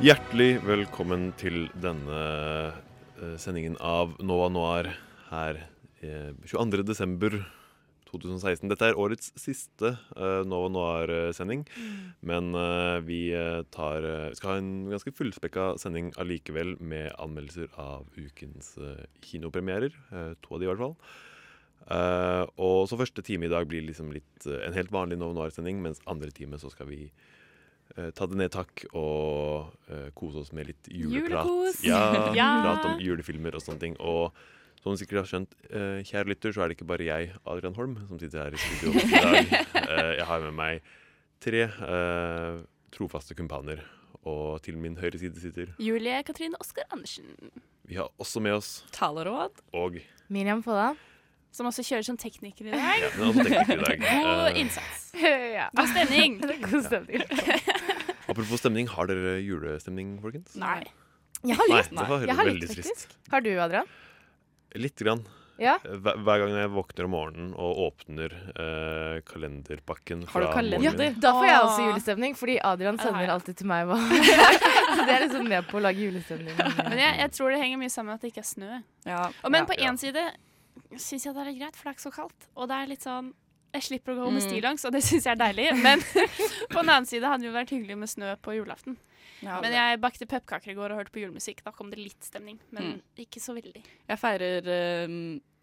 Hjertelig velkommen til denne eh, sendingen av Nova Noir her eh, 22. desember 2016. Dette er årets siste eh, Nova Noir-sending, men eh, vi eh, tar, eh, skal ha en ganske fullspekka sending allikevel med anmeldelser av ukens eh, kinopremierer. eh, to av de i hvert fall. Eh, og så første time i dag blir liksom litt eh, en helt vanlig Nova Noir-sending, mens andre time så skal vi eh, ta det ned takk og eh, kose oss med litt juleprat. Julekos. Ja, Ja. Prat om julefilmer og sånne ting. Og som du sikkert har skjønt, eh, kjære lytter, så er det ikke bare jeg, Adrian Holm, som sitter her i studio i dag. Eh, jeg har med meg tre eh, trofaste kumpaner. Og til min høyre side sitter Julie Katrine Oskar Andersen, Vi har også med oss taleråd, Og Miriam Folla. som også kjører som tekniker i dag. ja, er også tekniker i dag. God Eh, innsats. God stemning. God stemning. Apropos stemning, har dere julestemning, folkens? Nei. Jeg har Nei, litt. det var Jeg har veldig litt, trist. faktisk. Har du, Adrian? Litt grann. Ja. Hver, gang jeg våkner om morgenen og åpner eh, kalenderpakken Har du fra kalender? Ja, Da får jeg også julestemning, fordi Adrian Ja, det sender alltid til meg. Hva. Så det er liksom med på å lage julestemning. Men jeg, jeg tror det henger mye sammen med at det ikke er snø. Og men Ja. på Ja. én side syns jeg det er litt greit, for det er ikke så kaldt. Og det er litt sånn Jeg slipper å gå med Mm. stillongs, og det syns jeg er deilig. Men på den annen side hadde det jo vært hyggelig med snø på julaften. Men jeg bakte pepperkaker i går og hørte på julemusikk. Da kom det litt stemning, men Mm. ikke så veldig. Jeg feirer eh,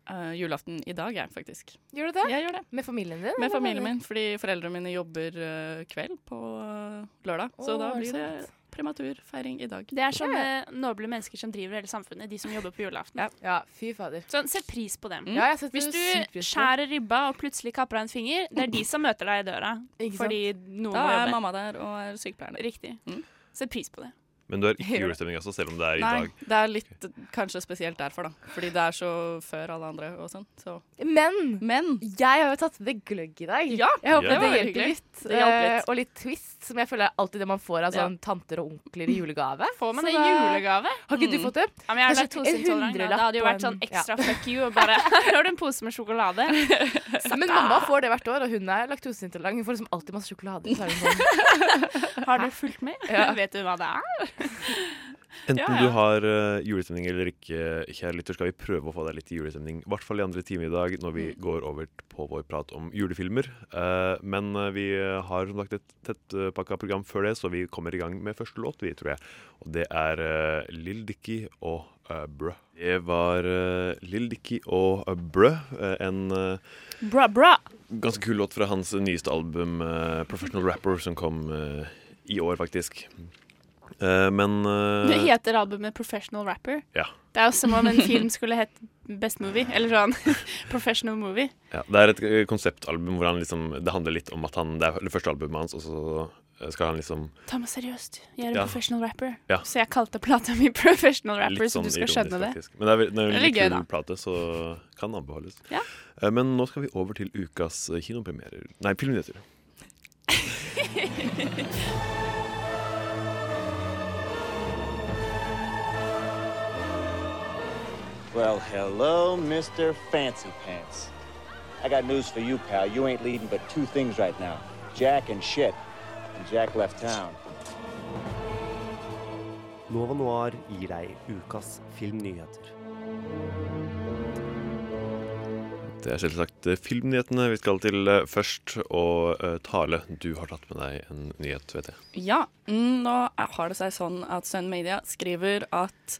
eh, julaften i dag, jeg, faktisk. Gjør du det? Jeg gjør det. Med familien din? Med familien min, fordi foreldrene mine jobber uh, kveld på eh, lørdag. Så da blir det prematurfeiring i dag. Det er sånne noble mennesker som driver hele samfunnet, de som jobber på julaften. Ja. Ja, fy fader. Så sett pris på dem. Mm. Ja, Hvis du skjærer ribba og plutselig kapper av en finger, det er de som møter deg i døra. Ikke sant? Fordi noen Da må er mamma der og er sykepleieren. Riktig. Mm. Sett pris på det. Men du har ikke julestemning også, selv om det er i Nei, dag. det er litt kanskje spesielt derfor, da. Fordi det er så før alle andre og sånn. Så. Men Men jeg har jo tatt med gløgg i dag. Ja, jeg håper det det, hjelper hyggelig. litt. Det hjelper litt. Eh, og litt twist, som jeg føler er alltid det man får av Ja. sånn tanter og onkler i julegave. Får man Så det i julegave? Har ikke du Mm. fått det? Ja, men jeg har en laktoseintolerant. Det hadde jo vært sånn ekstra ekstra fuck you og bare Her har du en pose med sjokolade. Men mamma får det hvert år, og hun er laktoseintolerant. Hun får liksom alltid masse sjokolade. Så er hun sånn. Har du fulgt med? Ja. Vet du hva det er? Enten Ja, ja. du har uh, julestemning eller ikke, kjære lytter, skal vi prøve å få deg litt julestemning. I hvert fall i andre time i dag, når vi går over på vår prat om julefilmer. Uh, men uh, vi har som sagt et tettpakka program før det, så vi kommer i gang med første låt, vi, tror jeg. Og det er uh, Lill Dicky og Brø. Det var Lill Dicky og Brø, en Bra, bra. ganske kul låt fra hans nyeste album, 'Professional Rapper', som kom i år, faktisk. Eh, men uh, Det heter albumet Professional Rapper. Ja. Det er jo som om en film skulle hett Best Movie, eller sånn Professional Movie. Ja, det er et konseptalbum hvor han liksom Det handler litt om at han Det er det første albumet hans, og så eh, skal han liksom Ta meg seriøst. Jeg er en Ja. professional rapper. Ja. Så jeg kalte plata mi Professional Rapper, sånn så sånn du skal ironisk, skjønne det. faktisk. Men det er, det er en litt kul plate, så kan anbefales. Ja. Uh, Men nå skal vi over til ukas kinopremierer Nei, filmnyheter. Well, hello, Mr. Fancy Pants. I got news for you, pal. You ain't leading but two things right now Jack and shit. And Jack left town. Nova Noir gir deg ukas filmnyheter. Det er selvsagt eh, filmnyhetene vi skal til eh, først. Og eh, Tale, du har tatt med deg en nyhet, vet jeg. Ja, mm, nå har det seg sånn at Sun Media skriver at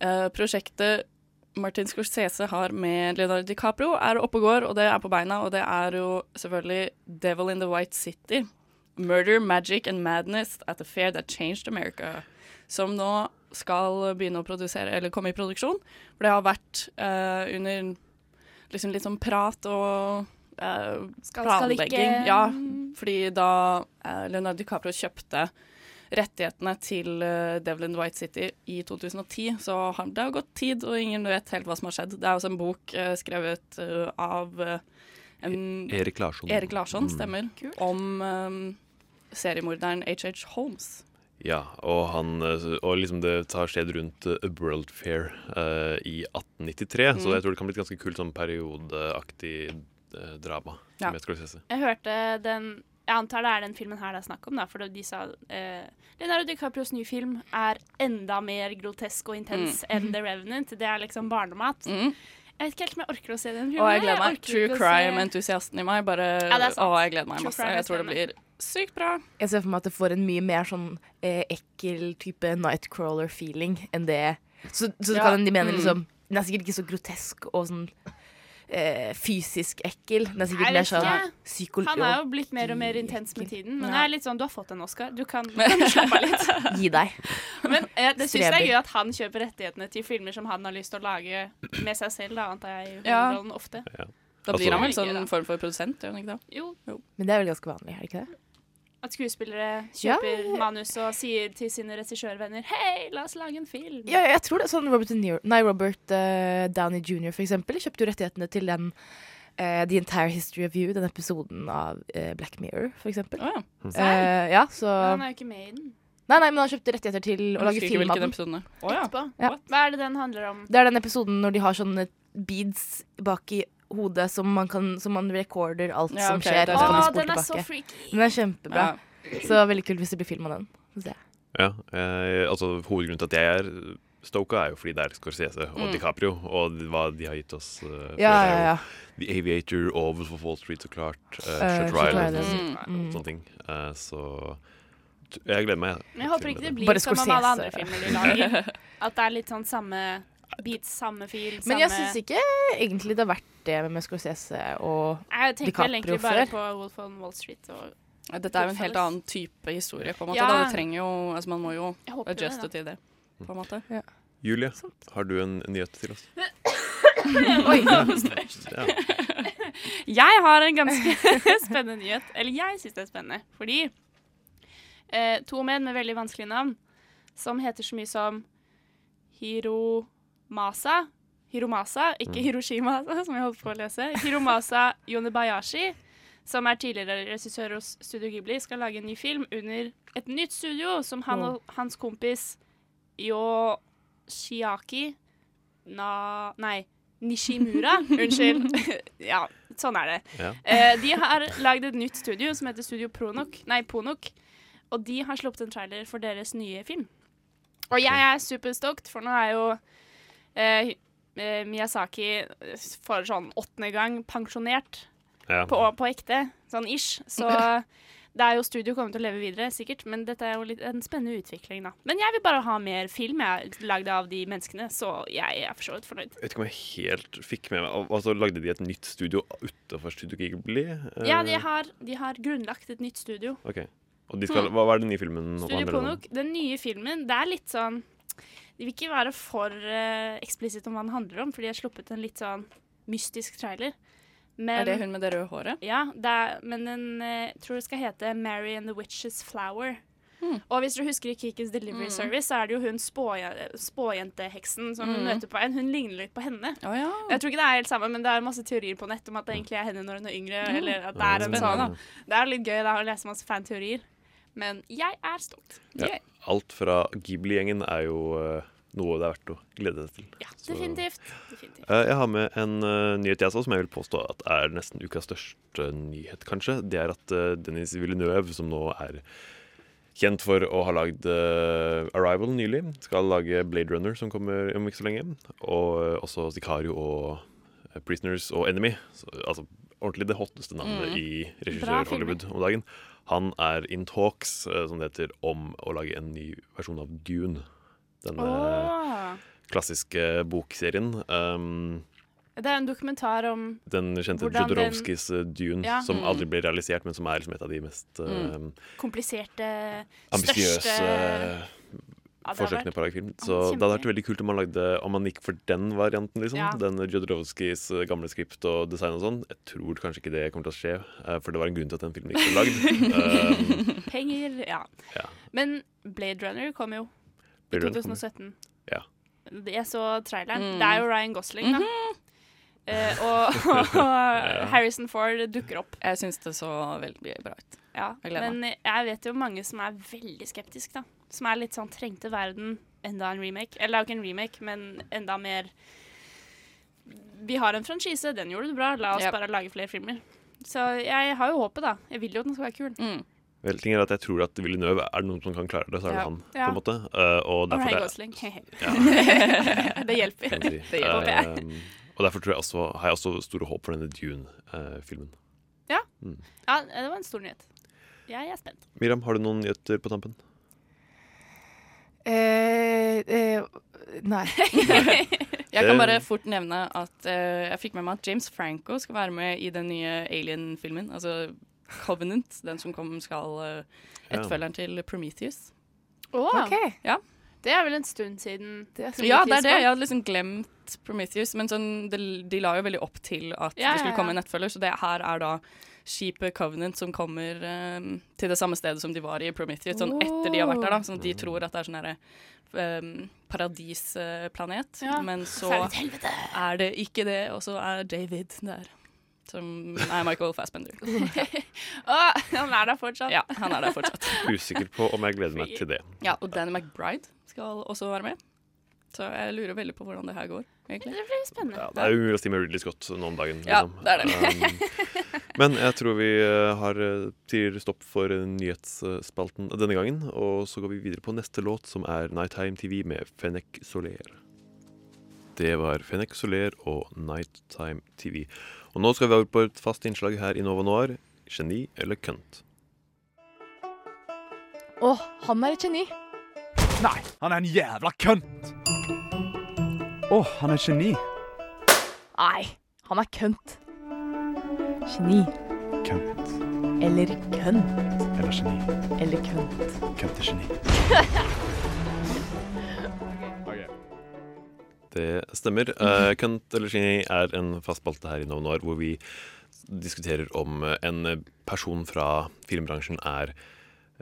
eh, prosjektet Martin Scorsese har med Leonardo DiCaprio er oppe og går, og det er på beina, og det er jo selvfølgelig Devil in the White City. Murder, Magic and Madness at the Fair That Changed America. Som nå skal begynne å produsere, eller komme i produksjon. For det har vært uh, under liksom litt sånn prat og uh, Skal- skal planlegging. ikke- Ja, fordi da uh, Leonardo DiCaprio kjøpte rettighetene til Devlin White City i 2010, så har, det har gått tid, og ingen vet helt hva som har skjedd. Det er også en bok eh, skrevet eh, av eh, en Erik Larsson. Erik Larsson, Mm. stemmer. Om um, seriemorderen H.H. Holmes. Ja, og, han, eh, og liksom det tar sted rundt eh, World Fair uh, i 1893, så Mm. jeg tror det kan bli et ganske kult sånn periodeaktig uh, drama. Ja. Jeg hørte den Jeg antar det er den filmen her det er snakk om, da, for de sa eh, Leonardo DiCaprios nye film er enda mer grotesk og intens Mm. enn The Revenant. Det er liksom barnemat. Mm. Jeg vet ikke helt om jeg orker å se den filmen. Og jeg gleder meg. Jeg True å crime-entusiasten i meg bare Ja. Å, jeg gleder meg True masse. Jeg tror det blir sykt bra. Jeg ser for meg at det får en mye mer sånn eh, ekkel type Nightcrawler-feeling enn det. Så, så Ja, kan de mener mm. liksom Den er sikkert ikke så grotesk og sånn eh, fysisk ekkel. Den er sikkert mer sånn ikke. Han er jo blitt mer og mer intens med tiden. Men det er litt sånn, du har fått en Oscar. Du kan, kan slappe av litt. Gi deg. Men jeg det syns jeg er gøy at han kjøper rettighetene til filmer som han har lyst til å lage med seg selv, da, antar jeg, i Ja. hovedrollen ofte. Ja. Da Altså- blir han vel sånn En form for produsent, gjør han ikke det? Jo, Men det er vel ganske vanlig, er det ikke det? At skuespillere Ja. kjøper manus og sier til sine regissørvenner Hei, la oss lage en film. Ja, jeg tror det sånn Robert, Niro, nei, Robert uh, Downey jr. for eksempel kjøpte jo rettighetene til den uh, The Entire History of You, den episoden av uh, Black Mirror, for eksempel. Å ja. Eh, ja, så han er jo ikke med i den. Nei, nei, men han kjøpte rettigheter til å lage film av den. ja. Ja. Hva er det den handler om? Det er den episoden når de har sånne beads bak i hodet som man, kan, som man recorder alt Ja, som skjer. det er Og Å, den er så freaky. Den er kjempebra. Ja. Så veldig kult hvis det blir film av den. Se. Ja, eh, altså Hovedgrunnen til at jeg er stoka, er jo fordi det er Scorsese og Mm. DiCaprio, og hva de har gitt oss. Uh. Ja, Det ja, ja. The Aviator over for Wall Street, så klart. Uh, uh Shutter Island og Mm. sånne ting. Uh, så t- jeg gleder meg. Jeg håper ikke det blir som med alle andre filmer de lager. At det er litt sånn samme beats, samme fil, samme Men jeg syns ikke egentlig det har vært det med Scorsese og Jeg tenker vel egentlig bare på Wolf on Wall Street. Og Dette er jo en helt annen type historie, på en måte. Ja. Da. Trenger jo, altså Man må jo adjuste til det, på en måte. Julie, har du en nyhet til oss? Oi. Ja. Jeg har en ganske spennende nyhet. Eller jeg syns det er spennende. Fordi eh, to menn med veldig vanskelige navn, som heter så mye som Hiromasa Hiromasa, ikke Mm. Hiroshima, som jeg holdt på å lese. Hiromasa Yonebayashi, som er tidligere regissør hos Studio Ghibli, skal lage en ny film under et nytt studio som han og hans kompis Yoshiaki Na... Nei. Nishimura. Unnskyld. ja, sånn er det. Ja. Eh, de har lagd et nytt studio som heter Studio Pronok, nei, Ponok. Og de har sluppet en trailer for deres nye film. Og jeg er superstoked, for nå er jo eh, eh, Miyazaki for sånn åttende gang pensjonert Ja. på, på ekte, sånn ish. Så det er jo studio kommer til å leve videre, sikkert, men dette er jo litt en spennende utvikling, da. Men jeg vil bare ha mer film jeg lagd av de menneskene, så jeg er for så vidt fornøyd. Jeg vet ikke om jeg helt fikk med meg Altså Lagde de et nytt studio utenfor Studio Ghibli? Eh, Ja, de har, de har grunnlagt et nytt studio. Ok. Og de skal, hva, er den nye filmen? Studio? Ponok, den nye filmen, det er litt sånn De vil ikke være for uh, eksplisitt om hva den handler om, fordi de har sluppet en litt sånn mystisk trailer. Men, Er det hun med det røde håret? Ja, det er, men den uh, tror det skal hete 'Mary and the Witch's Flower'. Mm. Og hvis dere husker i Kikis Delivery Mm. Service, så er det jo hun spåjenteheksen som hun Mm. møter på en. Hun ligner litt på henne. Oh, ja. Jeg tror ikke det er helt samme, men det er masse teorier på nett om at det egentlig er henne når hun er yngre. Mm. Eller at det er en sånn. Det er litt gøy da, å lese masse fanteorier. Men jeg er stolt. Ja. Alt fra Ghibli-gjengen er jo eh, noe det er verdt å glede seg til. Ja, definitivt. definitivt. Eh, jeg har med en eh, nyhet jeg så, som jeg vil påstå at er nesten ukas største nyhet, kanskje. Det er at Dennis Villeneuve, som nå er kjent for å ha lagd Arrival nylig, skal lage Blade Runner, som kommer om ikke så lenge. Og også Sicario og Prisoners og Enemy. Så, altså ordentlig det hotteste navnet Mm. i Bra regissør-Hollywood om dagen. Han er in talks, eh, som det heter, om å lage en ny versjon av Dune. Denne oh. klassiske bokserien. Um, Det er en dokumentar om den kjente den- Jodorowskis eh, Dune, Ja. som Mm. aldri ble realisert, men som er liksom et av de mest Mm. um, kompliserte, ambisiøse hadde forsøkene vært- på å lage film. Ja, Så det hadde vært veldig kult om man, lagde, om man gikk for den varianten, liksom. Ja. Den Jodorowskis eh, gamle skript og design og sånn. Jeg tror kanskje ikke det kommer til å skje, eh, for det var en grunn til at den filmen ikke ble lagd. Um, Penger, ja. Ja. Men Blade Runner kom jo i Blade Runner 2017. Ja. Jeg så traileren. Mm. Det er jo Ryan Gosling, da. Eh, og, og Harrison Ford dukker opp. Jeg syns det så veldig bra ut. Ja, Jeg men jeg vet jo mange som er veldig skeptiske, da. Som er litt sånn trengte verden enda en remake. Eller det er jo ikke en remake, men enda mer Vi har en franchise, den gjorde det bra, la oss Yep. bare lage flere filmer. Så jeg har jo håpet, da. Jeg vil jo at den skal være kul. Mm. Vel, ting er at jeg tror at Villeneuve er det noen som kan klare det, så er det Ja. han. På en måte. Uh, og derfor er- Gosling. Ja. det hjelper. Det hjelper. Uh, og derfor tror jeg også, har jeg også store håp for denne Dune-filmen. Ja. Mm. ja, det var en stor nyhet. Jeg er spent. Miriam, har du noen nyheter på tampen? Eh, eh, nei. Jeg kan bare fort nevne at eh, jeg fikk med meg at James Franco skal være med i den nye Alien-filmen. Altså Covenant, den som kom, skal uh, Etterfølgeren til Prometheus. Åh, okay. Ja. Det er vel en stund siden. Det er Ja, det er det. Jeg hadde liksom glemt Prometheus, men sånn, de, de la jo veldig opp til at Ja, det skulle ja, komme en nettfølger, så det her er da skipet Covenant som kommer um, til det samme stedet som de var i Prometheus, sånn etter de har vært der, da. Sånn at de tror at det er sånn herre um, paradisplanet, Ja. men så er det ikke det, og så er David der. Som er Michael Fassbender. Åh, han er der fortsatt. Ja, han er der fortsatt. Usikker på om jeg gleder meg til det. Ja, og Danny McBride skal også være med. Så jeg lurer veldig på hvordan det her går, egentlig. Det blir spennende. Ja, det er umulig å si med Ridley Scott nå om dagen. Ja, liksom. det er det. Um, men jeg tror vi eh, har eh, sier stopp for eh, nyhetsspalten denne gangen. Og så går vi videre på neste låt, som er Nighttime TV med Fennek Soler. Det var Fennek Soler og Nighttime TV. Og nå skal vi over på et fast innslag her i Nova Noir. Geni eller kønt? Å, han er et geni. Nei, han er en jævla kønt! Å, han er et geni. Nei, han er kønt. Geni. Kønt. Eller kønt. Eller geni. Eller kønt. Køntegeni. Det stemmer. Uh, Kønt eller geni er en fast spalte her i Noen år hvor vi diskuterer om en person fra filmbransjen er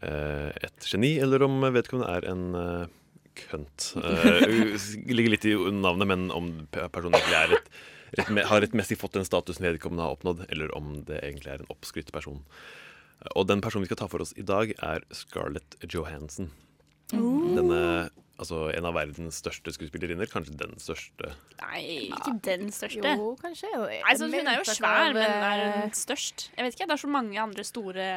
uh, et geni, eller om vedkommende er en uh, kønt. Uh, ligger litt i navnet, men om personen egentlig er et, har rettmessig fått den statusen vedkommende har oppnådd, eller om det egentlig er en oppskrytt person. Og den personen vi skal ta for oss i dag, er Scarlett Johansson. Denne, altså En av verdens største skuespillerinner. Kanskje den største. Nei, ikke den største. Jo, kanskje. Nei, så hun er jo svær, men er eh, hun størst? Jeg vet ikke, det er så mange andre store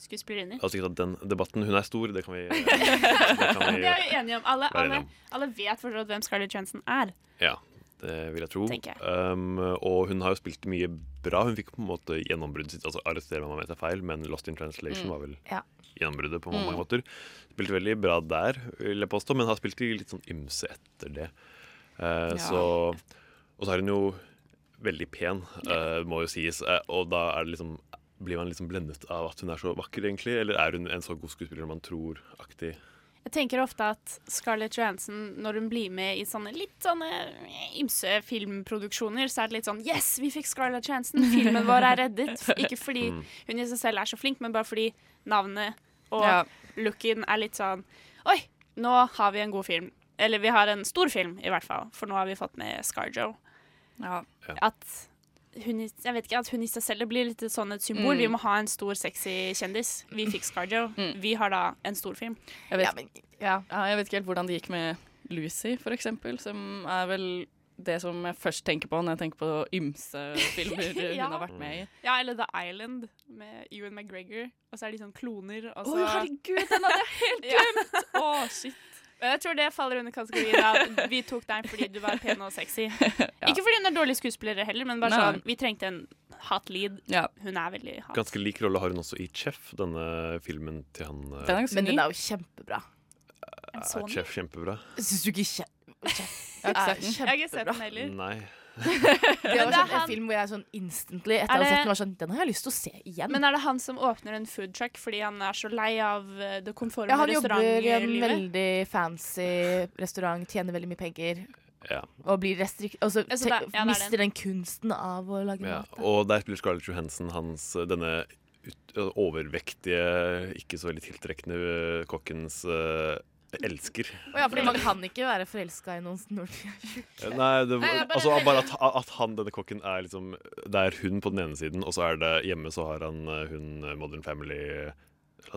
skuespillerinner. Altså ikke den debatten. Hun er stor, det kan vi, det kan vi Det er vi enige om. Alle, alle, alle vet fortsatt hvem Scarlett Johansson er. Ja, det vil jeg tro. Jeg. Um, og hun har jo spilt mye bra. Hun fikk på en måte gjennombruddet sitt. Altså arrester meg om jeg tar feil, men Lost in Translation Mm. var vel Ja. gjennombruddet på mange Mm. måter. Spilte veldig bra der, vil jeg påstå, men har spilt litt sånn ymse etter det. Uh, Ja. Så Og så er hun jo veldig pen, uh, må jo sies. Uh, og da er det liksom blir man liksom blendet av at hun er så vakker, egentlig? Eller er hun en så god skuespiller man tror aktig? Jeg tenker ofte at Scarlett Johansson, når hun blir med i sånne litt sånne ymse filmproduksjoner, så er det litt sånn Yes, vi fikk Scarlett Johansson! Filmen vår er reddet. Ikke fordi Mm. hun i seg selv er så flink, men bare fordi navnet og Ja. looken er litt sånn Oi, nå har vi en god film. Eller vi har en stor film, i hvert fall. For nå har vi fått med Scarjo. Ja. At hun, jeg vet ikke, at hun i seg selv blir litt sånn et symbol. Mm. Vi må ha en stor, sexy kjendis. Vi fikk Scarjo. Vi har da en stor film. Jeg vet, Ja, ja. ja, jeg vet ikke helt hvordan det gikk med Lucy, for eksempel, som er vel det som jeg først tenker på når jeg tenker på ymse filmer hun har vært med i. Ja, eller The Island med Ewan McGregor. Og så er de sånn kloner. Og Å, så herregud, den hadde jeg helt glemt! Å, shit. Men Jeg tror det faller under kategorien av vi tok deg fordi du var pen og sexy. Ikke fordi hun er dårlig skuespiller heller, men bare Nei. sånn vi trengte en hot lead. Ja. Hun er veldig hot. Ganske lik rolle har hun også i Chef, denne filmen til han eh, Den er Men den er jo kjempebra. Er sånn. Chef kjempebra? Syns du ikke Chef. Jeg har ikke sett den heller. Nei. Det var sånn en film hvor jeg sånn instantly etter det, å ha sett den var sånn Den har jeg lyst til å se igjen. Men er det han som åpner en food truck fordi han er så lei av eh, det konforme ja, han jobber i en veldig fancy restaurant, tjener veldig mye penger. Ja. Og blir restrikt... Altså, Altså, te- det- ja, er mister den. den kunsten av å lage Ja, mat. da. og der spiller Scarlett Johansson hans denne ut, overvektige, ikke så veldig tiltrekkende eh, kokkens eh, elsker. Oh, ja, fordi man kan ikke være forelska i noen når de er tjukke. Eh, Nei, det, Nei, bare- altså bare at, at han, denne kokken, er liksom Det er hun på den ene siden, og så er det hjemme så har han eh, hun eh, Modern Family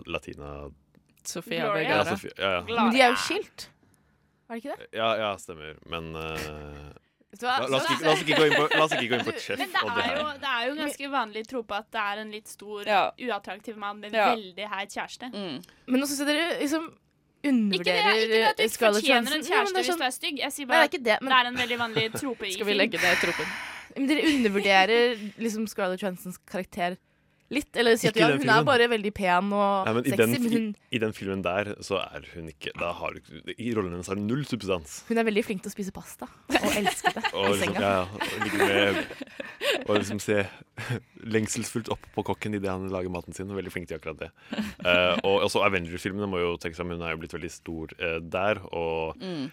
Latina Sofia Gloria. Ja, Vergara. Ja, ja. Men de er jo skilt. Er det ikke det? ja, ja, stemmer. Men hva? la, la, oss ikke, la, oss ikke gå inn på, la oss ikke gå inn på et Men det det er, jo, en det er jo ganske vanlig tro på at det er en litt stor, Ja. uattraktiv mann med Ja. veldig heit kjæreste. Mm. Men nå syns jeg dere liksom Ikke det, ikke at du ikke fortjener en kjæreste hvis sånn- du er stygg. Jeg sier Nei, det bare det, men det er en veldig vanlig trope i film. Skal vi legge det i tropen? Men dere undervurderer liksom Scarlett Johansons karakter litt. Eller si at ja, hun er bare veldig pen og Nei, men i, sexy, den, men hun, i, I den filmen der så er hun ikke da har du, I rollen hennes har hun null substans. hun er veldig flink til å spise pasta. Og elsker det Og i liksom, senga. ja, og ligge med Og liksom se lengselsfullt opp på kokken idet han lager maten sin. Veldig flink til akkurat det. Uh, og også Avengers-filmene må jo tenke seg om. Hun er jo blitt veldig stor uh, der. Og Mm.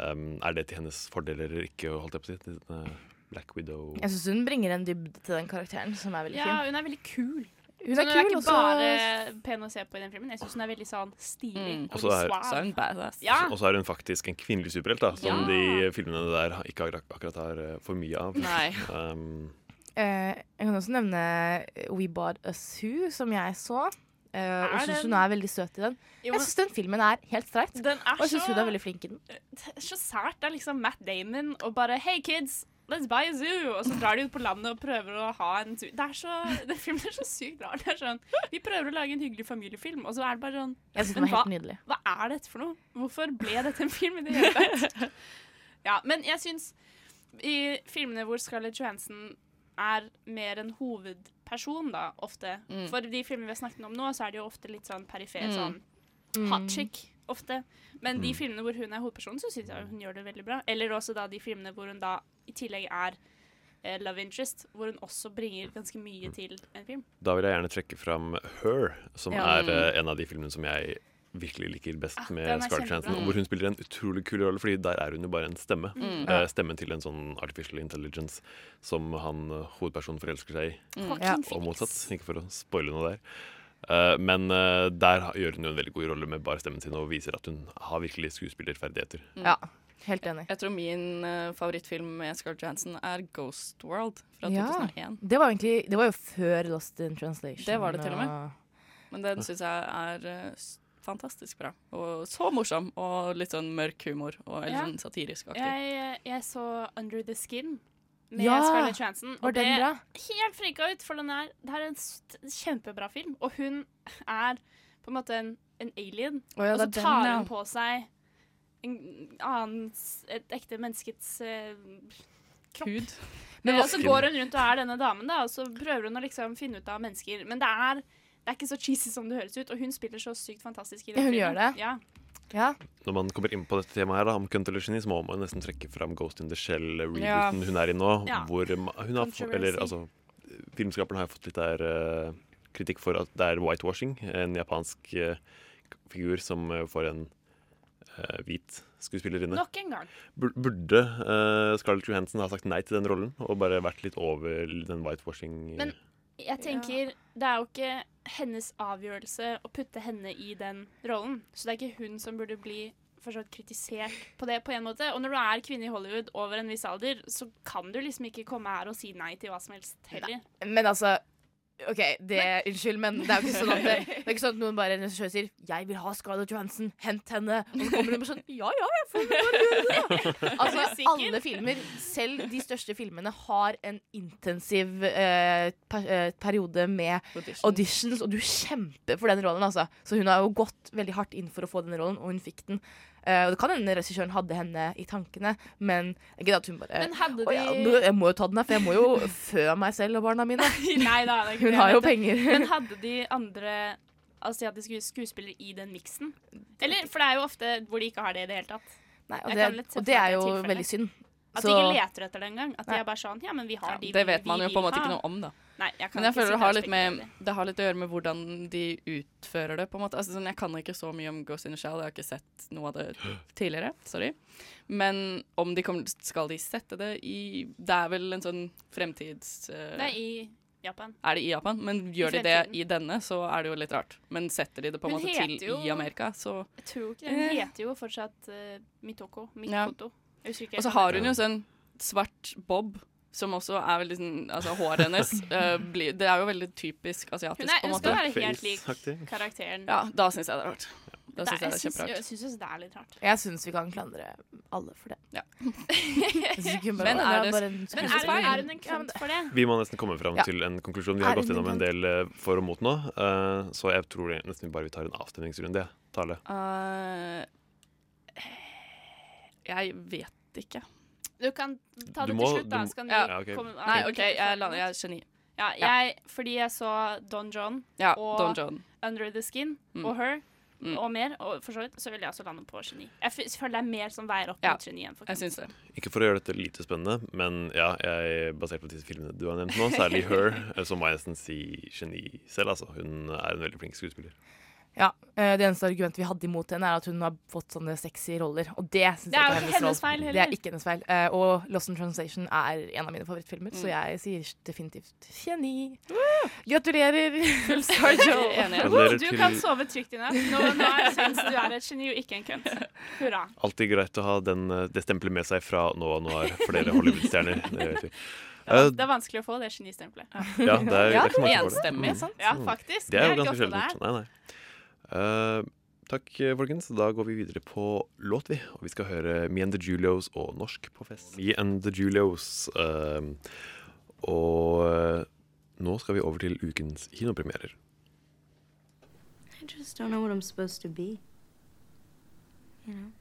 um, er det til hennes fordel eller ikke, holdt jeg på å si? Black Widow Jeg syns hun bringer en dybde til den karakteren som er veldig Ja, fin. hun er veldig kul. Hun er hun er kul, ikke også... bare pen å se på i den filmen. Jeg syns hun er veldig sånn stilig. Mm. og så er- Så er hun badass. Ja. Og så er hun faktisk en kvinnelig superhelt, da, som Ja. de filmene der ikke akkurat, akkurat har eh, for mye av. Nei. Um, Eh, jeg kan også nevne We Bought Us Who, som jeg så. Eh, og syns hun er veldig søt i den. Jo, Jeg syns den filmen er helt streit. den er Og jeg syns hun er veldig flink i den. det er så sært. Det er liksom Matt Damon og bare Hey kids, let's buy a zoo. Og så drar de ut på landet og prøver å ha en zoo. Det er så, den filmen er så sykt rar. Det er sånn, Vi prøver å lage en hyggelig familiefilm, og så er det bare sånn Jeg synes den Men var helt hva- nydelig. Hva er dette for noe? Hvorfor ble dette en film i det hele tatt? Ja, men jeg syns i filmene hvor Scarlett Johansson er mer en hovedperson, da, ofte Mm. For de filmene vi har snakket om nå, så er det jo ofte litt sånn perifer, Mm. sånn Mm. hot chick, ofte. Men de Mm. filmene hvor hun er hovedperson, så syns jeg hun gjør det veldig bra. Eller også da de filmene hvor hun da i tillegg er eh, love interest, hvor hun også bringer ganske mye til en film. Da vil jeg gjerne trekke fram Her, som Ja. er eh, en av de filmene som jeg virkelig liker best Ah, med Scarlett. Johansson. Hvor hun spiller en utrolig kul rolle, Fordi der er hun jo bare en stemme. Mm. Eh, stemmen til en sånn artificial intelligence som han eh, hovedpersonen forelsker seg i, Mm. Ja. Og motsatt. Ikke for å spoile noe der. Uh, men uh, der gjør hun jo en veldig god rolle med bare stemmen sin og viser at hun har virkelig skuespillerferdigheter. Mm. Ja, helt enig. Jeg tror min uh, favorittfilm med Scarlett Johansson er Ghost World fra Ja. 2001. Det var, egentlig, det var jo før Lost in Translation. Det var det til og med. Men den syns jeg er uh, fantastisk bra. Og så morsom, og litt sånn mørk humor, og litt Ja. sånn satirisk aktig. Jeg, jeg så Under the Skin med Ja, Scarlett Johansson. Og det bra? helt frika ut, for den er, det er en kjempebra film. Og hun er på en måte en, en alien. Oh, ja, og så den, tar ja. hun på seg en annen et ekte menneskets eh, kropp. Hud. Men og så går hun rundt og er denne damen, da, og så prøver hun å liksom finne ut av mennesker. Men det er, det er ikke så cheesy som det høres ut, og hun spiller så sykt fantastisk i den Ja, hun filmen. gjør det. Ja. Ja. Når man kommer inn på dette temaet her da, om så må man nesten trekke fram Ghost in the Shell-rebooten Ja. hun er i nå. Ja. Hvor hun har, eller, altså, filmskaperen har fått litt der, uh, kritikk for at det er whitewashing. En japansk uh, figur som uh, får en eh, hvit skuespillerinne. Nok en gang. Burde uh, Scarlett Johansson ha sagt nei til den rollen og bare vært litt over den whitewashing? Men jeg tenker det er jo ikke hennes avgjørelse å putte henne i den rollen. Så det er ikke hun som burde bli forstått kritisert på det på en måte. Og når du er kvinne i Hollywood over en viss alder, så kan du liksom ikke komme her og si nei til hva som helst heller. Men altså OK, det, unnskyld, men det er jo ikke sånn at det, det er ikke sånn at noen bare regissør sier 'Jeg vil ha Scarlett Johansson, hent henne', og så kommer hun bare sånn 'Ja ja, jeg får bare gjøre det'. Altså, alle filmer, selv de største filmene, har en intensiv eh, per, eh, periode med auditions. auditions, og du kjemper for den rollen, altså. Så hun har jo gått veldig hardt inn for å få den rollen, og hun fikk den. Eh, og det kan hende regissøren hadde henne i tankene, men ikke at hun bare «Å ja, Jeg må jo ta den her, for jeg må jo fø meg selv og barna mine. Nei da, Hun har jo penger. Men hadde de andre asiatiske skuespillere i den miksen? Eller, for det er jo ofte hvor de ikke har det i det hele tatt. Nei, og, det, og det er jo veldig synd. At Så- de ikke leter etter det engang. At de er bare sånn Ja, men vi har Ja, de det vet man jo på en måte ikke noe om, da. Nei, jeg kan Men jeg ikke føler det har, litt med, det har litt å gjøre med hvordan de utfører det. på en måte. Altså, sånn, jeg kan ikke så mye om Ghost in the Shell, jeg har ikke sett noe av det tidligere. Sorry. Men om de kommer, skal de sette det i Det er vel en sånn fremtids... Uh, Det er i Japan. er det i Japan, men gjør de det i denne, så er det jo litt rart. Men setter de det på en måte til jo- i Amerika, så Jeg tror ikke det. Hun Eh. heter jo fortsatt uh, Mitoko. Ja. Mikoto. Ikke Og så har hun jo sånn svart bob, som også er veldig sånn Altså, håret hennes uh, blir Det er jo veldig typisk asiatisk, Hun, er, på en måte. hun skal være helt lik karakteren. Ja, da syns jeg det er rart. Da syns jeg det er kjemperart. Jeg syns det er litt rart. Jeg syns vi kan klandre alle for det. Ja. Bare- Men er det- Men er, hun en kønt for det? Vi må nesten komme fram Ja. til en konklusjon. Vi har gått gjennom en en del eh, for og mot nå, uh, så jeg tror det nesten bare vi tar en avstemningsrunde. Tale. Eh, jeg vet ikke. Du kan ta Du det må- til slutt, da. Så kan vi Ja, okay. komme Nei, OK, jeg, lander, jeg er geni. Ja, jeg, fordi jeg så Don John Ja, og Don John. Under the Skin Mm. og Her Mm. og mer, og for så vidt, så vil jeg også lande på geni. Jeg f føler det er mer som veier opp Ja, mot geni enn for Jeg det. Ikke for å gjøre dette lite spennende, men ja, jeg, basert på disse filmene du har nevnt nå, særlig Her, så må jeg nesten si geni selv. Altså. Hun er en veldig flink skuespiller. Ja, eh, Det eneste argumentet vi hadde imot henne, er at hun har fått sånne sexy roller. Og det syns jeg ikke er hennes hennes feil Det er ikke hennes feil. Eh, og Lost in Translation er en av mine favorittfilmer, så Mm. jeg sier definitivt geni. Gratulerer, Star Joe. Du kan sove trygt i natt. Nå, nå syns du er et geni og ikke en kønt. Hurra. Alltid greit å ha den, eh, det stempelet med seg fra Nå Noir for flere Hollywood-stjerner. Det vet vi. Det er, vanskelig å få det genistempelet. ja, det er, Ja, det er ikke mange som får det. Mm. Ja, faktisk. Det er jo ganske sjeldent. Nei, nei. Eh, takk, folkens. Da går vi videre på låt, vi. Og vi skal høre Me and the Julios og Norsk på fest. Me and the Julios. Uh, og eh, nå skal vi over til ukens kinopremierer. I just don't know what I'm supposed to be. You know?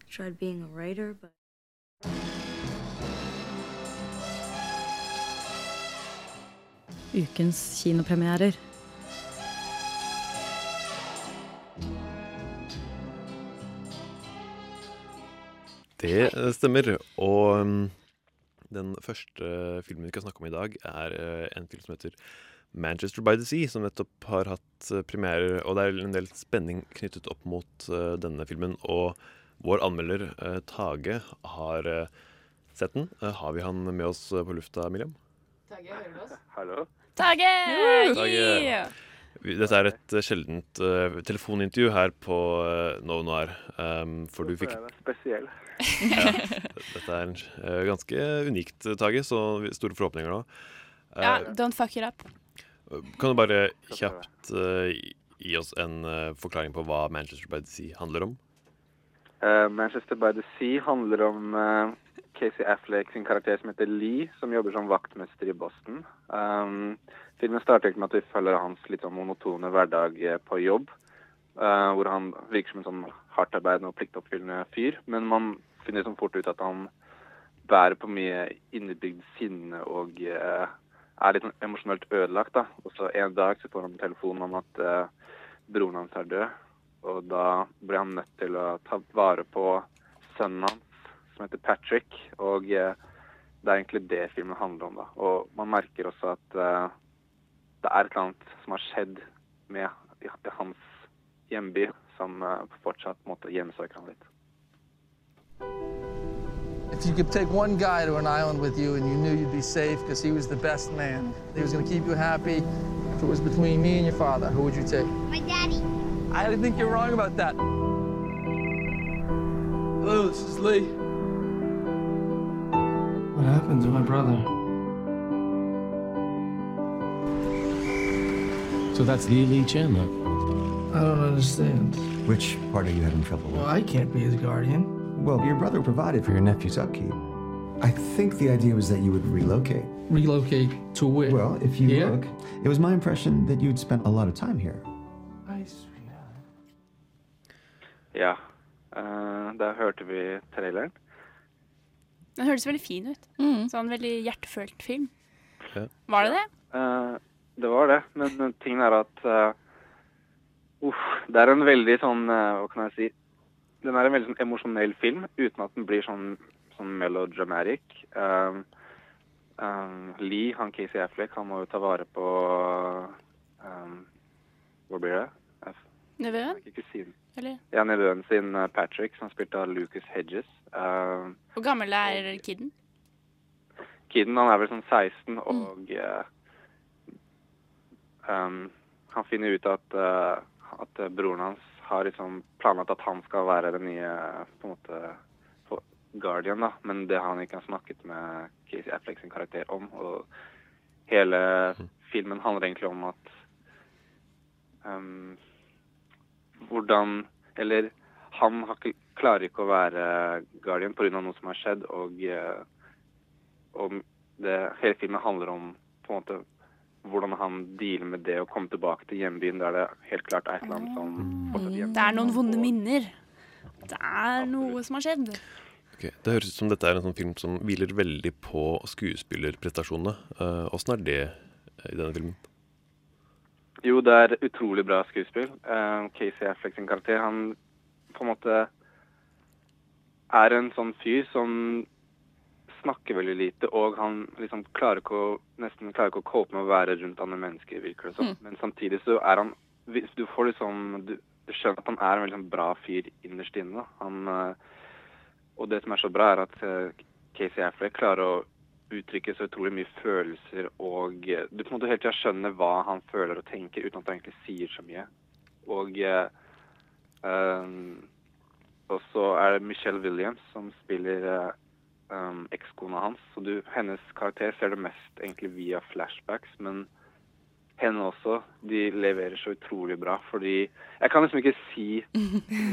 I tried being a writer, but. Ukens kinopremierer. Det eh, stemmer. Og um, den første filmen vi skal snakke om i dag, er uh, en film som heter Manchester by the Sea, som nettopp har hatt uh, premiere. Og det er en del spenning knyttet opp mot uh, denne filmen. Og vår anmelder eh, Tage har eh, sett den. Eh, har vi han med oss eh, på lufta, Miriam? Tage, hører du oss? Hallo? Tage! Tage. Dette er et eh, sjeldent uh, telefonintervju her på uh, No Noir. Um, for du fikk Spesiell. ja, Dette er en, eh, ganske unikt, Tage, så store forhåpninger nå. Uh, Ja, don't fuck it up. Kan du bare kjapt eh, gi- oss en eh, forklaring på hva Manchester by the Sea handler om? Eh, Manchester by the Sea handler om eh, Casey Affleck sin karakter som heter Lee, som jobber som vaktmester i Boston. Um, filmen starter med at vi følger hans litt sånn monotone hverdag eh, på jobb, Uh, hvor han virker som en sånn hardtarbeidende og pliktoppfyllende fyr, men man finner sånn fort ut at han bærer på mye innebygd sinne og uh, er litt sånn emosjonelt ødelagt. da. Og så en dag så får han telefon om at uh, broren hans er død. Og da blir han nødt til å ta vare på sønnen hans, som heter Patrick. Og det er egentlig det filmen handler om. da. Og man merker også at det er et eller annet som har skjedd med i, i hans hjemby, som eh, fortsatt på en måte hjemsøker han litt. If you could take one guy to an island with you and you knew you'd be safe because he was the best man, he was going to keep you happy, if it was between me and your father, who would you take? My daddy. I think you're wrong about that. Hello, this is Lee. What happened to my brother? So that's Lee Lee Chandler. I don't understand. Which part are you having trouble with? Well, I can't be his guardian. Well, your brother provided for your nephew's upkeep. I think the idea was that you would relocate. Relocate to where? Well, if you Here? look, it was my impression that you'd spent a lot of time here. I Ja. eh, da hørte vi traileren. Den høres veldig fin ut. Mm. Sånn veldig hjertefølt film. Ja. Var det det? Eh, det var det, men tingen er at uh, Det er en veldig sånn uh, Hva kan jeg si Den er en veldig sånn emosjonell film, uten at den blir sånn sånn melodramatic. Um, um, Lee, han Casey Affleck, han må jo ta vare på um, Hvor blir det? Nevøen? Eller? Ja, nevøen sin Patrick, som spilte av Lucas Hedges. Hvor gammel er kiden? Kiden han er vel sånn 16, og eh, um, han finner ut at, uh, at broren hans har liksom planlagt at han skal være den nye på en måte på Guardian, da. Men det har han ikke snakket med Casey Affleck sin karakter om. Og hele filmen handler egentlig om at um, hvordan Eller han har ikke, klarer ikke å være Guardian pga. noe som har skjedd, og eh, og det, hele filmen handler om på en måte hvordan han dealer med det å komme tilbake til hjembyen, der det helt klart er et eller annet som fortsatt hjemme. Det er noen vonde minner. Det er noe som har skjedd. Okay. Det høres ut som dette er en sånn film som hviler veldig på skuespillerprestasjonene. Åssen uh, er det i denne filmen? Jo, det er utrolig bra skuespill. Uh, Casey Affleck sin karakter, han på en måte er en sånn fyr som snakker veldig lite, og han liksom klarer ikke å nesten klarer ikke å cope med å være rundt andre mennesker, virker det som. Men samtidig så er han Du får liksom Du, du skjønner at han er en veldig sånn bra fyr innerst inne. Han, eh, og det som er så bra, er at eh, Casey Affleck klarer å uttrykke så utrolig mye følelser, og eh, du på en måte hele tida skjønner hva han føler og tenker, uten at han egentlig sier så mye. Og ehm, og så er det Michelle Williams som spiller um, ekskona hans. Så du, hennes karakter ser du mest egentlig via flashbacks, men henne også. De leverer så utrolig bra, fordi Jeg kan liksom ikke si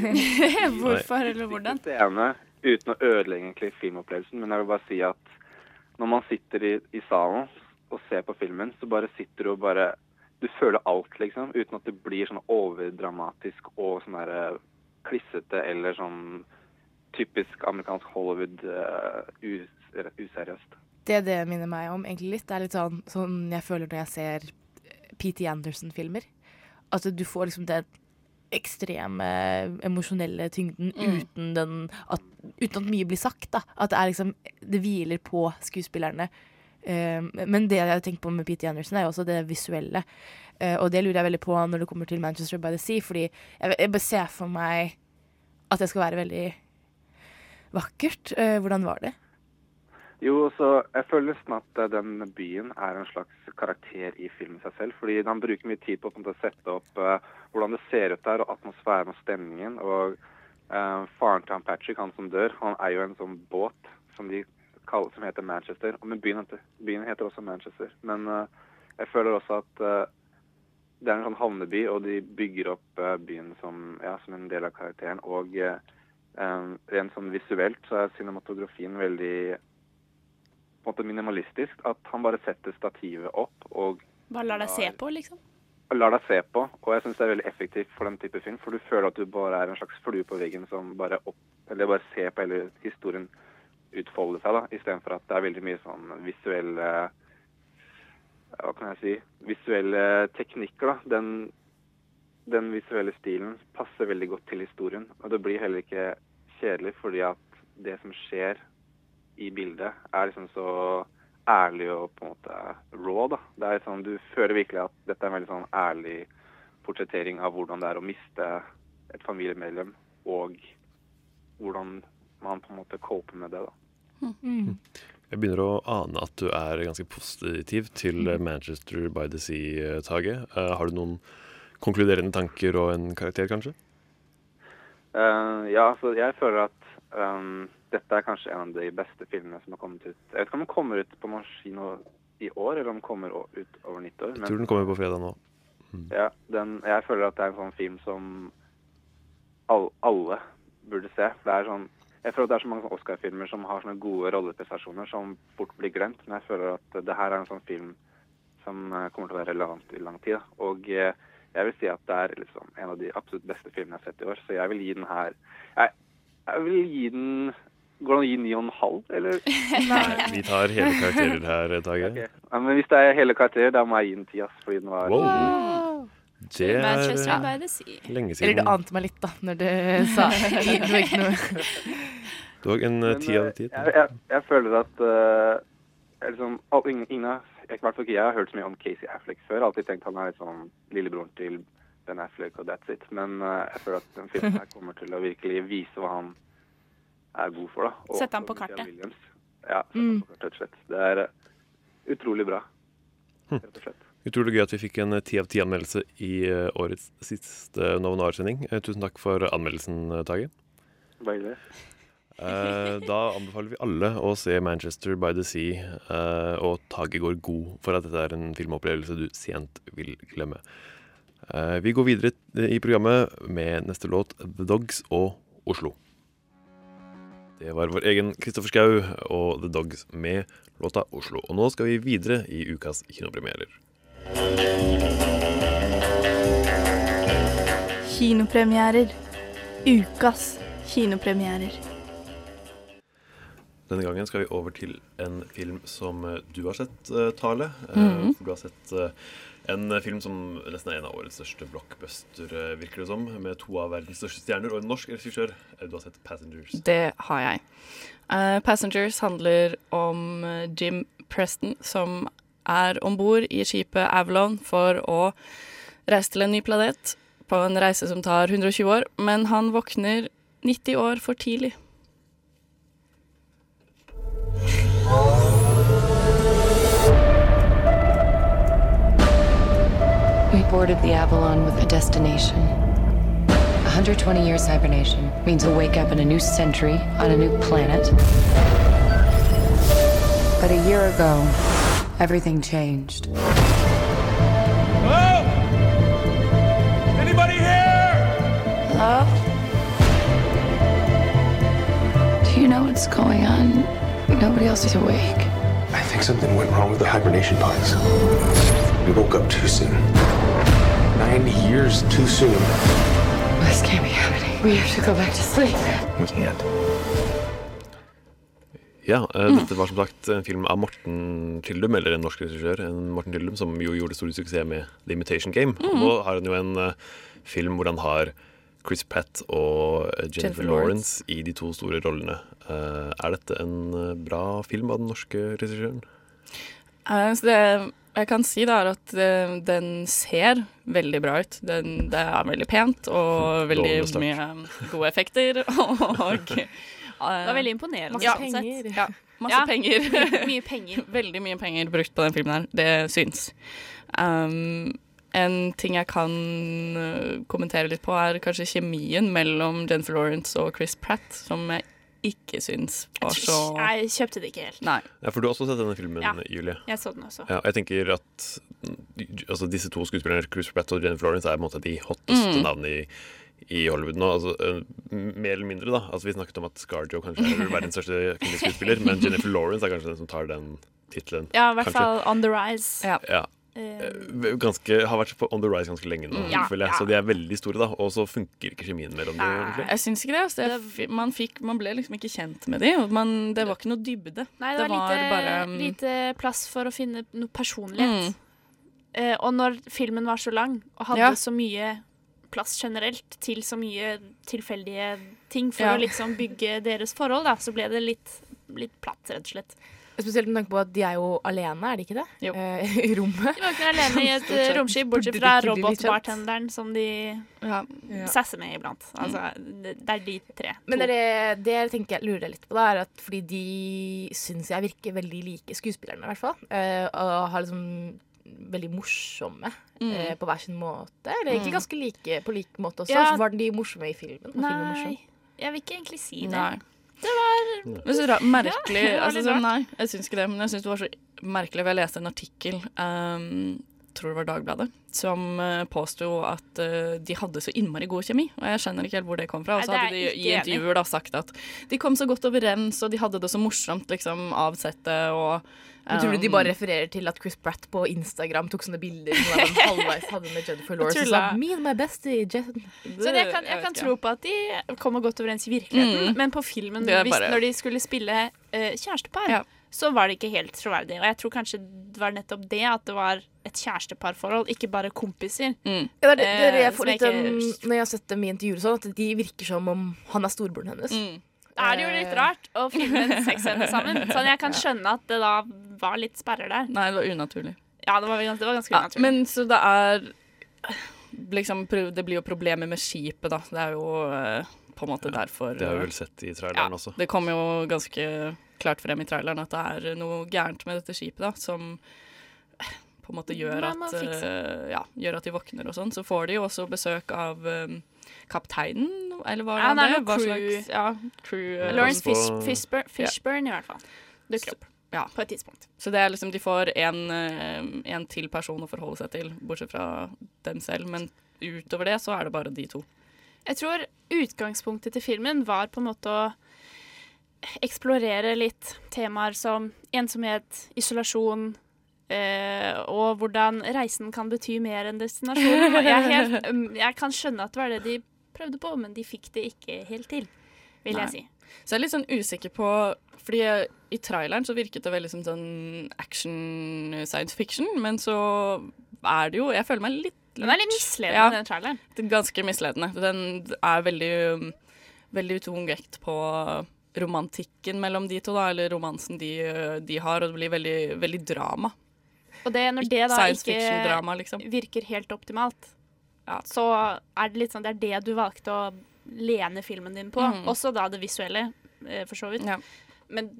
Hvorfor eller hvordan? scene uten å ødelegge egentlig filmopplevelsen, men jeg vil bare si at når man sitter i, i salen og ser på filmen, så bare sitter du og bare Du føler alt, liksom, uten at det blir sånn overdramatisk og sånn der eh, klissete eller sånn typisk amerikansk Hollywood uh, us useriøst. Det det minner meg om egentlig litt, det er litt sånn, sånn jeg føler når jeg ser P.T. Anderson-filmer. At du får liksom den ekstreme emosjonelle tyngden Mm. uten, den, at, uten at mye blir sagt. da. At det er liksom Det hviler på skuespillerne. Eh, men det jeg tenker på med P.T. Anderson, er jo også det visuelle. Uh, og det lurer jeg veldig på når det kommer til Manchester by the Sea, fordi jeg, jeg bare ser for meg at det skal være veldig vakkert. Eh, hvordan var det? Jo, så jeg føler nesten at eh, den byen er en slags karakter i filmen seg selv. Fordi han bruker mye tid på, å sette opp eh, hvordan det ser ut der, og atmosfæren og stemningen. Og eh, faren til han Patrick, han som dør, han er jo en sånn båt som de kaller, som heter Manchester. Men byen, byen heter også Manchester. Men eh, jeg føler også at det er en sånn havneby, og de bygger opp byen som, ja, som en del av karakteren. Og eh, rent sånn visuelt så er cinematografien veldig på en måte minimalistisk. At han bare setter stativet opp og Bare lar deg se på, liksom. lar deg se på. Og jeg syns det er veldig effektivt for den type film, for du føler at du bare er en slags flue på veggen som bare opp, eller bare ser på hele historien utfolde seg, da, istedenfor at det er veldig mye sånn visuelle Hva kan jeg si Visuelle teknikker, da. Den, den visuelle stilen passer veldig godt til historien. Og det blir heller ikke kjedelig, fordi at det som skjer i bildet, er liksom så ærlig og på en måte raw, da. Det er sånn, Du føler virkelig at dette er en veldig sånn ærlig portrettering av hvordan det er å miste et familiemedlem, og hvordan man på en måte coper med det, da. Jeg begynner å ane at du er ganske positiv til eh, Manchester by the Sea-taget. Eh, har du noen konkluderende tanker og en karakter, kanskje? Eh, ja, så jeg føler at um, dette er kanskje en av de beste filmene som har kommet ut. Jeg vet ikke om den kommer ut på norsk kino i år, eller om den kommer ut over nyttår. Jeg tror den kommer på fredag nå. Ja, den, jeg føler at det er en sånn film som all, alle burde se. Det er sånn, jeg føler at det er så mange Oscar-filmer som har sånne gode rolleprestasjoner som fort blir glemt. Men jeg føler at det her er en sånn film som eh, kommer til å være relevant i lang tid. Da. Og eh, jeg vil si at det er liksom en av de absolutt beste filmene jeg har sett i år. Så jeg vil gi den her Jeg, jeg vil gi den Går det an å gi ni og en halv, eller? Nei, vi tar hele karakterer her, Tage. Okay. Ja, men hvis det er hele karakterer, da må jeg gi den ti, ass. Fordi den var Wow. Det er lenge by the Sea. lenge Eller siden. du ante meg litt, da, når du sa Det noe Du en eh, ti av eh, ti. Jeg, jeg, jeg føler at uh, liksom, ingen, ingen av, jeg, ikke jeg har hørt så mye om Casey Affleck før. Alltid tenkt han er litt sånn lillebroren til Ben Affleck og that's it. Men uh, jeg føler at den filmen her kommer til å virkelig vise hva han er god for. da. Og Sette ham på kartet. Williams. Ja, sette ham på kartet, rett og slett. Det er uh, utrolig bra, Hm. rett og slett. Utrolig gøy at vi fikk en eh, ti av ti anmeldelse i årets siste. Eh, Tusen takk for anmeldelsen, Tage. Bare Eh, da anbefaler vi alle å se Manchester by the Sea, uh, og Tage går god for at dette er en filmopplevelse du sent vil glemme. Uh, vi går videre i programmet med neste låt, The Dogs og Oslo. Det var vår egen Kristoffer Schou og The Dogs med låta Oslo. Og nå skal vi videre i ukas kinopremierer. Kinopremierer. Ukas kinopremierer. Denne gangen skal vi over til en film som eh, du har sett, eh, Tale. Mhm. for Du har sett en film som nesten er en av årets største blockbuster, virker det som. Med to av verdens største stjerner og en norsk regissør. Du har sett 'Passengers'. Det har jeg. Uh, Passengers handler om Jim Preston som er om bord i skipet Avalon for å reise til en ny planet på en reise som tar 120 år, men han våkner 90 år for tidlig. We boarded the Avalon with a destination. 120 years hibernation means we'll wake up in a new century on a new planet. But a year ago, everything changed. Hello? Anybody here? Hello? Do you know what's going on? Nobody else is awake. I think something went wrong with the hibernation pods. We woke up too soon. 90 years too soon. This can't be happening. We have to go back to sleep. We can't. Ja, eh, dette var som sagt en film av Morten Tyldum, eller en norsk regissør, en Morten Tyldum, som jo gjorde stor suksess med The Imitation Game. Mhm. Nå har han jo en uh, film hvor han har Chris Pratt og eh, Jennifer, Jennifer Lawrence i de to store rollene. Eh, er dette en eh, bra film av den norske regissøren? Eh, det jeg kan si, da, er at den ser veldig bra ut. Den, det er veldig pent og veldig mye gode effekter. Og Det var veldig imponerende. Masse ja, penger. Ja, masse Ja, penger. mye penger. Veldig mye penger brukt på den filmen her. Det syns. Um, en ting jeg kan kommentere litt på, er kanskje kjemien mellom Jennifer Lawrence og Chris Pratt, som jeg ikke syns var så Jeg kjøpte det ikke helt. Nei. Ja, For du har også sett denne filmen, Ja, Julie? jeg så den også. Ja, jeg tenker at altså, disse to skuespillerne, Cruise Pratt og Jennifer Lawrence, er på en måte de hotteste Mm. navnene i, i Hollywood nå. Altså, mer eller mindre, da. Altså, vi snakket om at Scarjo kanskje er verdens største kvinnelige skuespiller, men Jennifer Lawrence er kanskje den som tar den tittelen. Ja, i hvert kanskje. fall On The Rise. Ja. Eh, Ganske, har vært på on the rise ganske lenge nå, Mm. Ja, føler jeg. Så de er veldig store, da. Og så funker ikke kjemien mellom dem. egentlig. Jeg syns ikke det. Altså. det man, fikk, man ble liksom ikke kjent med dem. Man, det var ikke noe dybde. Nei, det, var, lite, bare um, lite plass for å finne noe personlighet. Mm. Eh, og når filmen var så lang og hadde Ja. så mye plass generelt til så mye tilfeldige ting for Ja. å liksom bygge deres forhold, da, så ble det litt, litt platt, rett og slett. Spesielt med tanke på at de er jo alene, er de ikke det? Eh, I rommet. De var ikke alene i et romskip, bortsett fra robotbartenderen som de Ja. sasser med iblant. Altså, det, det er de tre. Men det, er- det jeg tenker jeg lurer litt på, da, er at fordi de syns jeg virker veldig like skuespillerne, i hvert fall. eh, og har liksom veldig morsomme Mm. eh, på hver sin måte. Eller egentlig Mm. ganske like på lik måte også. Ja. Så var de morsomme i filmen? Nei, filmen morsom? Jeg vil ikke egentlig si det. Nei. Det var så merkelig Ja, altså, litt sånn. Nei, jeg syns ikke det. Men jeg syns det var så merkelig, for jeg leste en artikkel um, tror det var Dagbladet, som uh, påsto at uh, de hadde så innmari god kjemi. Og jeg skjønner ikke helt hvor det kom fra. Og så hadde de i intervjuer da sagt at de kom så godt overens, og de hadde det så morsomt liksom av settet og Men tror du de um, bare refererer til at Chris Pratt på Instagram tok sånne bilder som han halvveis hadde med Jennifer Lawrence og sa 'me and my bestie', Jen. Så jeg kan, jeg kan tro på at de kommer godt overens i virkeligheten, Mm. men på filmen, er hvis, når de skulle spille uh, kjærestepar, så var det ikke helt troverdig. Og jeg tror kanskje det var nettopp det, at det var et kjæresteparforhold, ikke bare kompiser. Ja, det er det, det, det Eh, jeg får litt ikke- um, Når jeg har sett dem i intervjuer sånn, at de virker som om han er storebroren hennes. Mm. Er det jo litt rart å filme en sexscene sammen. Sånn jeg kan skjønne at det da var litt sperrer der. Nei, det var unaturlig. Ja, det var, det var ganske Ja, unaturlig. men så det er liksom, Det blir jo problemer med skipet, da. Det er jo eh, på en måte derfor Det har vi vel sett i traileren også. Det kom jo ganske klart frem i traileren at det er noe gærent med dette skipet, da, som eh, på en måte gjør at, eh, ja, gjør at de våkner og sånn. Så får de jo også besøk av um, kapteinen, eller hva Ja, han det? Hva slags ja, crew eh, Lawrence Fish, Fishburne, Ja. Fishburne i hvert fall. Dukker opp Ja. på et tidspunkt. Så det er liksom, de får en, eh, en til person å forholde seg til, bortsett fra dem selv. Men utover det så er det bare de to. Jeg tror utgangspunktet til filmen var på en måte å eksplorere litt temaer som ensomhet, isolasjon, eh, og hvordan reisen kan bety mer enn destinasjonen. Jeg, helt, jeg kan skjønne at det var det de prøvde på, men de fikk det ikke helt til, vil Nei. jeg si. Så jeg er litt sånn usikker på Fordi i traileren så virket det veldig som sånn action science fiction, men så er det jo Jeg føler meg litt Den er litt misledende, den traileren. det er Ganske misledende. Den er veldig, veldig tung vekt på romantikken mellom de to, da, eller romansen de, de har, og det blir veldig, veldig drama. Og det, når det da Science ikke liksom. virker helt optimalt, så er det litt sånn Det er det du valgte å lene filmen din på. Mm. Også da det visuelle, eh, for så vidt. Men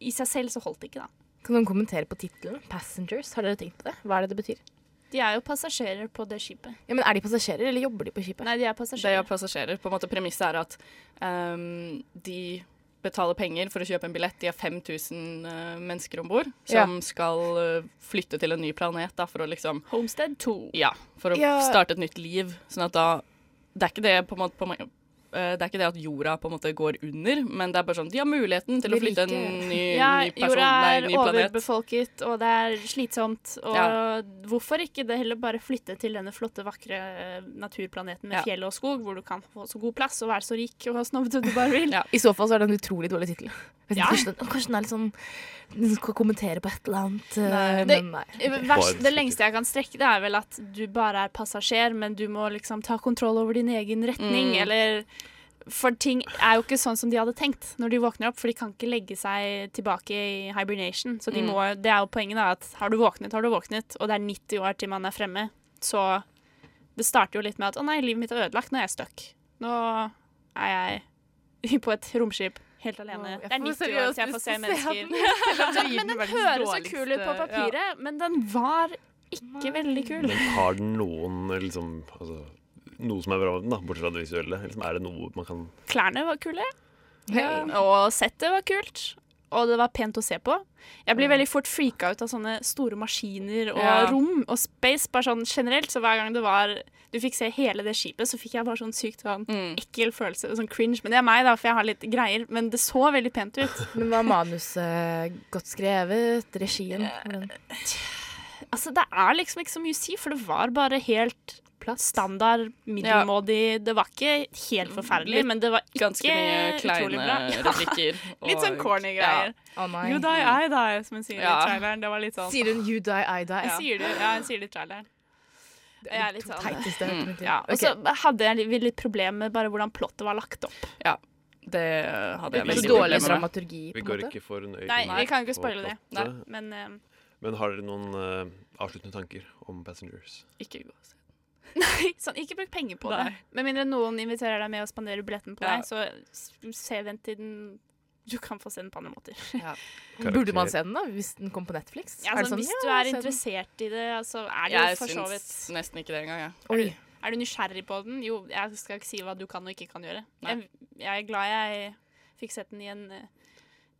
i seg selv så holdt det ikke, da. Kan noen kommentere på tittelen? 'Passengers'? Har dere tenkt på det? Hva er det det betyr? De er jo passasjerer på det skipet. Ja, men Er de passasjerer, eller jobber de på skipet? Nei, de er passasjerer. De er passasjerer. På en måte Premisset er at um, de betaler penger for å kjøpe en billett. De har 5000 uh, mennesker om bord som Ja. skal uh, flytte til en ny planet da, for å liksom Homestead 2. Ja, for å Ja. starte et nytt liv. Sånn at da Det er ikke det på på, eh, det er ikke det at jorda på en måte går under, men det er bare sånn De har muligheten til å flytte en ny, ja, ny person, jorda nei, er ny planet. overbefolket, og det er slitsomt. Og Ja. hvorfor ikke det heller bare flytte til denne flotte, vakre eh, naturplaneten med Ja. fjell og skog, hvor du kan få så god plass og være så rik og ha snobbete du bare vil. I så fall så er det en utrolig dårlig tittel. Kanskje, kanskje den er litt sånn skal kommentere på et eller annet, Nei, Det, nei. vers, det lengste jeg kan strekke, det er vel at du bare er passasjer, men du må liksom ta kontroll over din egen retning, Mm. eller For ting er jo ikke sånn som de hadde tenkt når de våkner opp, for de kan ikke legge seg tilbake i hibernation. Så de Mm. må, det er jo poenget, da, at har du våknet, har du våknet, og det er 90 år til man er fremme, så det starter jo litt med at å nei, livet mitt er ødelagt, nå er jeg stuck. Nå er jeg på et romskip. Helt alene. det er 90 år til jeg får se mennesker. men den høres så kul ut på papiret, men den var ikke veldig kul. Men har den noen liksom altså, Noe som er bra med den, da, bortsett fra det visuelle? Liksom, er det noe man kan Klærne var kule, og settet var kult. Og det var pent å se på. Jeg blir veldig fort freaka ut av sånne store maskiner og Ja. rom og space. Bare sånn generelt, så hver gang det var du fikk se hele det skipet, så fikk jeg bare sånn sykt sånn ekkel følelse. Sånn cringe. Men det er meg, da, for jeg har litt greier. Men det så veldig pent ut. Men var manuset godt skrevet? Regien? hvordan? Altså, det er liksom ikke så mye å si, for det var bare helt standard, middelmådig. Det var ikke helt forferdelig, Litt- men det var ikke ganske mye utrolig bra. kleine replikker litt sånn corny greier. Å nei. You die, I die, som hun sier Ja. i traileren. Det var litt sånn Sier hun 'you die, I die'? Jeg sier det, ja, hun sier det i traileren. Jeg er litt sånn teiteste i ja. Og så hadde jeg litt- problemer med bare hvordan plottet var lagt opp. Ja, det hadde jeg veldig dårlig med. dramaturgi, Vi går måte? ikke for nøye Nei, vi kan ikke spoile det. Nei, Men eh, Men har dere noen uh, avsluttende tanker om Passengers? Ikke gå og se. Nei, sånn, ikke bruk penger på Nei. det. Med mindre noen inviterer deg med og spanderer billetten på Ja. deg, så se den til den Du kan få se den på andre måter. Burde man se den, da? Hvis den kom på Netflix? Ja, Er det sånn, hvis ja, du er interessert den? i det, så er det Jeg jo for så vidt Jeg syns nesten ikke det engang, jeg. Oi. Er du nysgjerrig på den? Jo, jeg skal ikke si hva du kan og ikke kan gjøre. Jeg, jeg er glad jeg fikk sett den i en eh,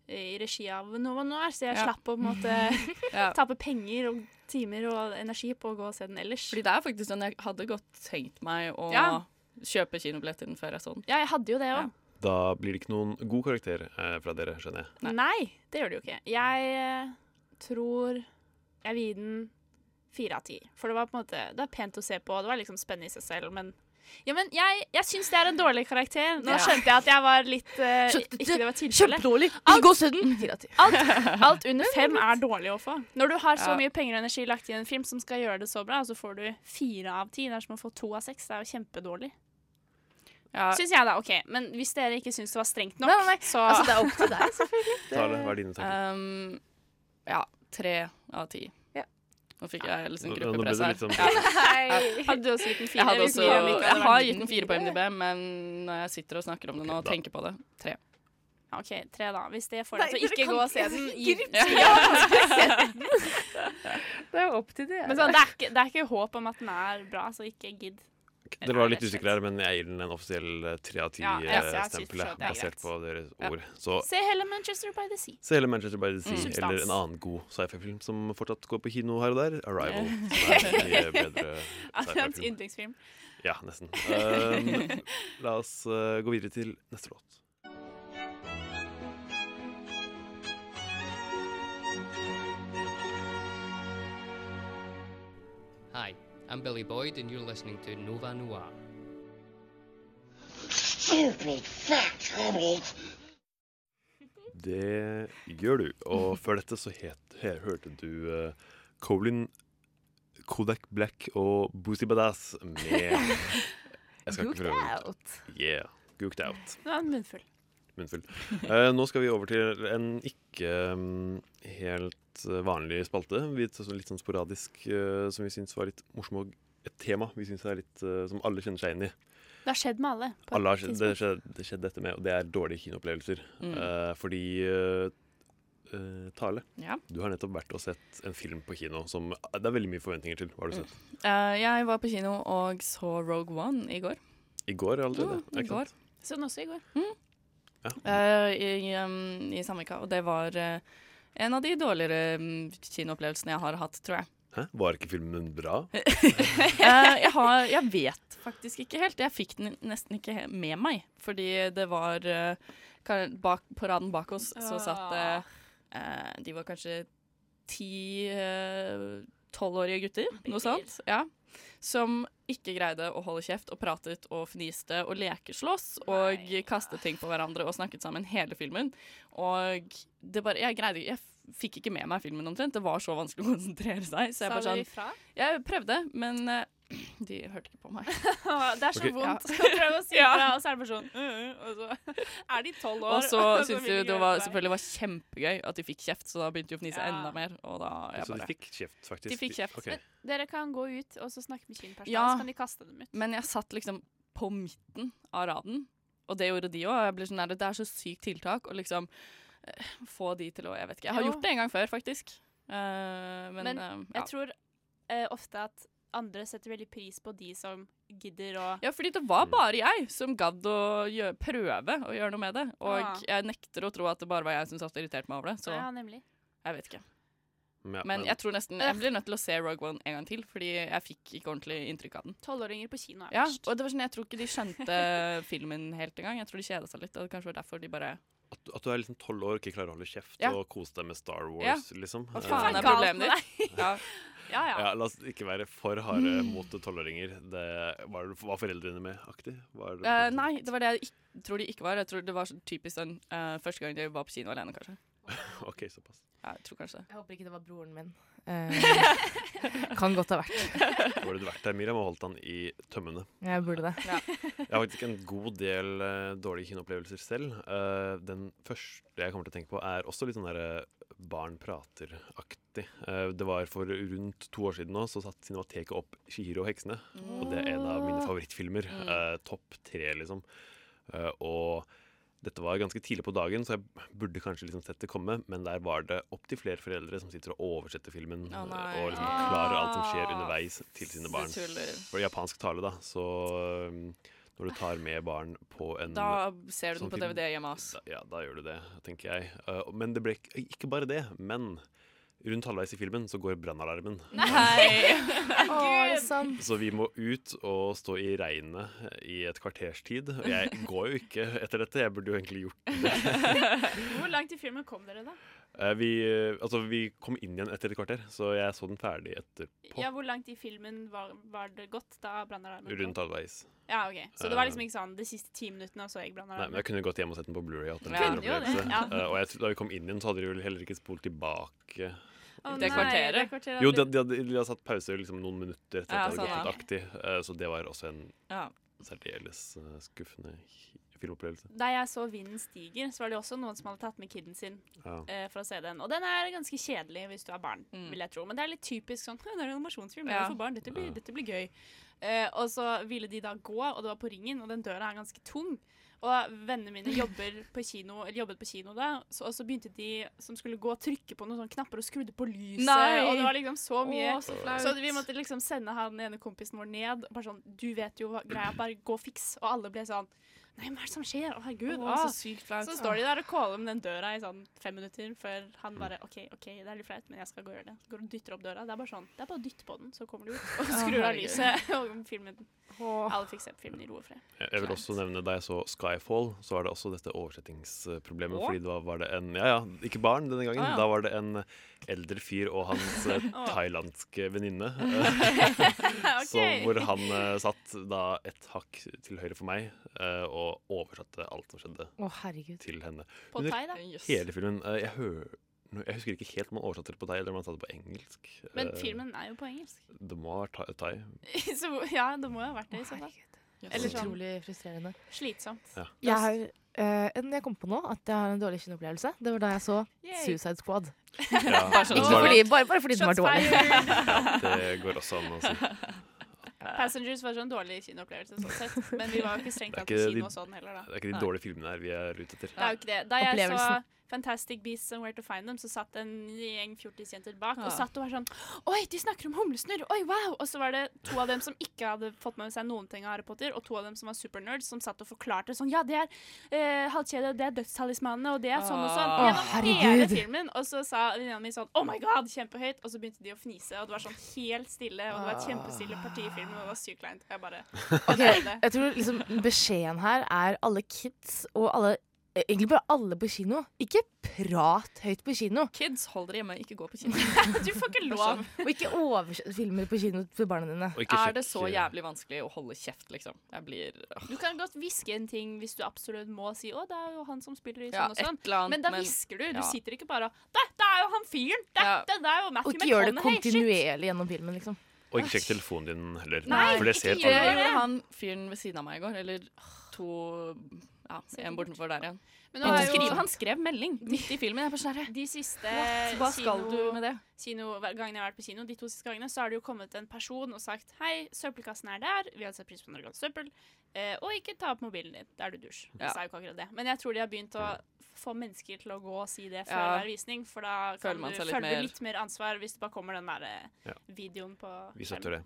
i regi av Nova Noir, så jeg Ja. slapp å på en måte Ja. tape penger og timer og energi på å gå og se den ellers. Fordi det er faktisk sånn jeg hadde godt tenkt meg å Ja. kjøpe kinobillett til den før jeg så den. Ja, jeg hadde jo det òg. Da blir det ikke noen god karakter eh, fra dere, skjønner jeg. Nei. det gjør det jo ikke. Jeg eh, tror jeg vil gi den fire av ti. For det var på en måte Det er pent å se på, det var liksom spennende i seg selv, men ja, men jeg, jeg syns det er en dårlig karakter. Nå Ja. skjønte jeg at jeg var litt uh, Skjønte Ikke det var tilfellet. Kjempedårlig! Av ti. Alt, alt under fem er dårlig å få. Når du har så Ja. mye penger og energi lagt i en film som skal gjøre det så bra, så får du fire av ti. Det er som å få to av seks. Det er jo kjempedårlig. Syns jeg, da. OK. Men hvis dere ikke syns det var strengt nok, Nei, nei, nei. så Altså, det er opp til deg, selvfølgelig. Tale, hva er dine tanker? Um, ja, tre av ti. Nå fikk jeg liksom gruppepress her. litt sånn- Ja. Hadde du også gitt den fire? Jeg, hadde også, jeg har gitt den fire på MDB, men når jeg sitter og snakker om det nå og tenker på det, tre. OK, tre, da. Hvis det får deg til å ikke gå og se den. i. Det er jo opp til det. Men sånn, det, er ikke, det er ikke håp om at den er bra, så ikke gidd. Dere var litt usikre her, men jeg gir den en offisiell eh, tre av ti-stempel, er basert på deres Ja. ord. Så Se heller Manchester by the Sea. se hele Manchester by the Sea, Mm. eller en annen god sci-fi-film som fortsatt går på kino her og der, 'Arrival'. Sci-fi-film. yndlingsfilm. Ja, nesten. Um, la oss uh, gå videre til neste låt. Hi, I'm Billy Boyd, and you're listening to Nova Noir. Stupid fat homie. Det gjør du. Og før dette så het, her, hørte du uh, Colin, Kodak Black og Boozy Badass med Jeg skal ikke Gooked prøve out. Yeah. Gooked out. Det var en munnfull. Munnfull. Eh, nå skal vi over til en ikke um, helt vanlig spalte. Litt sånn sporadisk, uh, som vi syns var litt morsom, og et tema vi synes er litt, uh, som alle kjenner seg inn i. Det har skjedd med alle. Alle har, skjedd- det, skjedde, det skjedde dette med, og det er dårlige kinoopplevelser. Mm. Uh, fordi Tale, Ja. du har nettopp vært og sett en film på kino som det er veldig mye forventninger til. Hva har du sett? Eh, jeg var på kino og så Rogue One i går. I går allerede? Mm, i går. Så den også i går. Eh, i, um, I Sandvika. Og det var uh, en av de dårligere um, kinoopplevelsene jeg har hatt, tror jeg. Hæ? Var ikke filmen bra? Eh, jeg, har, jeg vet faktisk ikke helt. Jeg fikk den nesten ikke med meg. Fordi det var bak, På raden bak oss så satt det eh, De var kanskje ti tolvårige gutter, noe sånt. Ja. Som ikke greide å holde kjeft og pratet og fniste og lekeslåss og kastet ting på hverandre og snakket sammen hele filmen. Og det bare Jeg greide Jeg fikk ikke med meg filmen omtrent. Det var så vanskelig å konsentrere seg. Så jeg Sa bare dere du ifra? Jeg prøvde, men eh, de hørte ikke på meg. det er så okay. vondt Ja. prøve å si Ja. ifra, og så er det bare sånn «Øh, Og så er de tolv år. Og så syntes de de det var, selvfølgelig var kjempegøy at de fikk kjeft, så da begynte de å fnise Ja. enda mer. Og da Så de fikk kjeft, faktisk? De fikk kjeft. Ok. Dere kan gå ut og så snakke med kinopersonal, Ja. så kan de kaste dem ut. Men jeg satt liksom på midten av raden, og det gjorde de òg. Sånn Det er så sykt tiltak å liksom eh, få de til å Jeg vet ikke. Jeg har Jo. gjort det en gang før, faktisk. Uh, men Men eh, jeg tror eh, ofte at andre setter veldig pris på de som gidder å Ja, fordi det var bare jeg som gadd å gjøre, prøve å gjøre noe med det. Og Ja. jeg nekter å tro at det bare var jeg som satt og irriterte meg over det. Så Ja, nemlig. jeg vet ikke. Ja, Men jeg tror nesten Jeg blir nødt til å se Rogue One en gang til, fordi jeg fikk ikke ordentlig inntrykk av den. Tolvåringer på kino er Ja, og det var sånn, Jeg tror ikke de skjønte filmen helt engang. Jeg tror de kjeda seg litt. Og det kanskje var derfor de bare At, at du er liksom tolv år og ikke klarer å holde kjeft Ja. og kose deg med Star Wars, Ja. liksom. Hva faen er problemet ditt? Ja. Ja, ja. Ja, la oss ikke være for harde mot tolvåringer. Det- Var, var foreldrene med aktig? Var det- uh, Nei, det var det jeg tror de ikke var. Jeg tror det var typisk den uh, første gang de var på kino alene, kanskje. OK, såpass. Ja, jeg tror kanskje det. Jeg håper ikke det var broren min. Uh, kan godt ha vært. Burde du vært der, Miriam, og holdt han i tømmene? Jeg burde det. Ja. Jeg har faktisk en god del uh, dårlige kinoopplevelser selv. Uh, den første jeg kommer til å tenke på, er også litt sånn derre barn prater-aktig. Eh, det var for rundt to år siden nå, så satt Cinemateket opp Shihiro og heksene. Og det er en av mine favorittfilmer. Mm. Eh, Topp tre, liksom. Eh, og dette var ganske tidlig på dagen, så jeg burde kanskje liksom sett det komme, men der var det opptil flere foreldre som sitter og oversetter filmen oh, og liksom forklarer alt som skjer underveis til sine barn. For japansk tale, da, så når du tar med barn på en Da ser du sånn den på DVD hjemme, hos oss. ja, da gjør du det, tenker jeg. Uh, men det ble ikke, ikke bare det. Men rundt halvveis i filmen så går brannalarmen. Nei! Så vi må ut og stå i regnet i et kvarters tid. Og jeg går jo ikke etter dette, jeg burde jo egentlig gjort det. Hvor langt i filmen kom dere, da? Uh, vi, uh, altså, vi kom inn igjen etter et kvarter, så jeg så den ferdig etterpå. Ja, Hvor langt i filmen var, var det gått da brannalarmen kom? Rundt halvveis. Ja, ok. Så det var liksom ikke sånn de siste ti minuttene, og så gikk Nei, men? Jeg kunne gått hjem og sett den på Blu-ray. Ja. Uh, og jeg, da vi kom inn igjen, så hadde de jo heller ikke spolt tilbake. Å, Det nei, kvarteret? det kvarteret Jo, hadde- de, de, hadde, de hadde satt pause liksom noen minutter etter Ja, at det hadde sånn, gått ja. aktig, uh, så det var også en Ja. særdeles skuffende skuffende filmopplevelse. Da jeg så 'Vinden stiger', så var det også noen som hadde tatt med kiden sin Ja. uh, for å se den. Og den er ganske kjedelig hvis du er barn, vil jeg tro. Men det er litt typisk sånn Det er en animasjonsfilm, det er Ja. for barn, dette blir, dette blir gøy. Uh, og så ville de da gå, og det var på Ringen, og den døra er ganske tung. Og vennene mine jobber på kino, eller jobbet på kino da, så, og så begynte de som skulle gå og trykke på noen sånne knapper og skrudde på lyset. Nei! Og det var liksom så mye. Å, så flaut. vi måtte liksom sende han ene kompisen vår ned. Bare sånn, du vet jo hva greia, bare gå og fiks. Og alle ble sånn Nei, hva er det som skjer? Å, herregud. Å, så sykt flaut. Så står de der og caller med den døra i sånn fem minutter før han bare OK, OK, det er litt flaut, men jeg skal gå og gjøre det. Så går og dytter opp døra. Det er bare sånn, det er bare å dytte på den, så kommer du ut. Og skrur av lyset. Og filmen Alle fikk se filmen i ro og fred. Jeg vil også nevne Da jeg så Skyfall, så var det også dette oversettingsproblemet. Fordi da var det en Ja, ja, ikke barn denne gangen. Å, ja. Da var det en eldre fyr og hans eh, thailandske venninne. Så hvor han eh, satt da et hakk til høyre for meg eh, og oversatte alt som skjedde, Å, herregud. til henne. På Under thai, da? Hele filmen. eh, jeg hør, jeg husker ikke helt om han oversatte det på thai eller om han sa det på engelsk. Men Eh, filmen er jo på engelsk. Det må ha vært thai- thai. så ja, det må jo ha vært det i så fall. Eller sånn Utrolig frustrerende. slitsomt. Ja. Jeg har eh, jeg kom på nå, at jeg har en dårlig kinoopplevelse. Det var da jeg så Yay. Suicide Squad. Ja, bare, ikke fordi, bare, bare fordi den var dårlig. Ja, det går også an å si. Passengers var sånn dårlig kinoopplevelse sånn sett. Men vi var jo ikke strengt tatt på kino de- og sånn heller, da. Det er ikke de dårlige filmene her vi er ute etter. Det er jo ikke det. Da jeg så. Fantastic Beasts and Where to Find Them, så satt en gjeng fjortisjenter bak Ja. og satt og var sånn Oi, de snakker om humlesnurr! Oi, wow! Og så var det to av dem som ikke hadde fått med seg noen ting av Harry Potter, og to av dem som var supernerds, som satt og forklarte sånn Ja, det er uh, halvkjede, det er dødstalismanene, og det er sånn og sånn. Gjennom hele herregud. filmen. Og så sa venninna mi sånn Oh my god! Kjempehøyt. Og så begynte de å fnise, og det var sånn helt stille, og det var et kjempestille parti i filmen, og det var sykt kleint. Jeg bare okay, jeg tror liksom beskjeden her er alle kids og alle Egentlig bare alle på kino. Ikke prat høyt på kino. Kids, hold dere hjemme, ikke gå på kino. du får ikke lov. Og ikke oversett filmer på kino for barna dine. Er det så jævlig vanskelig å holde kjeft, liksom? Jeg blir øh. Du kan godt hviske en ting hvis du absolutt må si 'Å, det er jo han som spiller i Ja, sånn og sånn'. annet, men da hvisker du. Du ja. sitter ikke bare og 'Dette er jo han fyren! Dette det er jo Og ikke gjør det McConaughey! Shit!» kontinuerlig gjennom filmen, liksom. Og ikke sjekk telefonen din heller. Nei, for det ser det alle. gjorde han fyren ved siden av meg i går. Eller to Ja, en bortenfor der igjen. Men nå han, er jo- skrev, han skrev melding midt i filmen. Er De siste Hva skal kino- du med det? Kino, hver jeg har vært på kino, de to siste gangene, så har det jo kommet en person og sagt 'Hei, søppelkassen er der. Vi hadde satt pris på når du søppel.' Eh, og ikke ta opp mobilen din. Da er du dusj. Det Ja. sa jo ikke akkurat det. Men jeg tror de har begynt å få mennesker til å gå og si det før Ja. hver visning, for da kan du, føle litt litt mer ansvar hvis det bare kommer den der eh, Ja. videoen på Vi støtter det.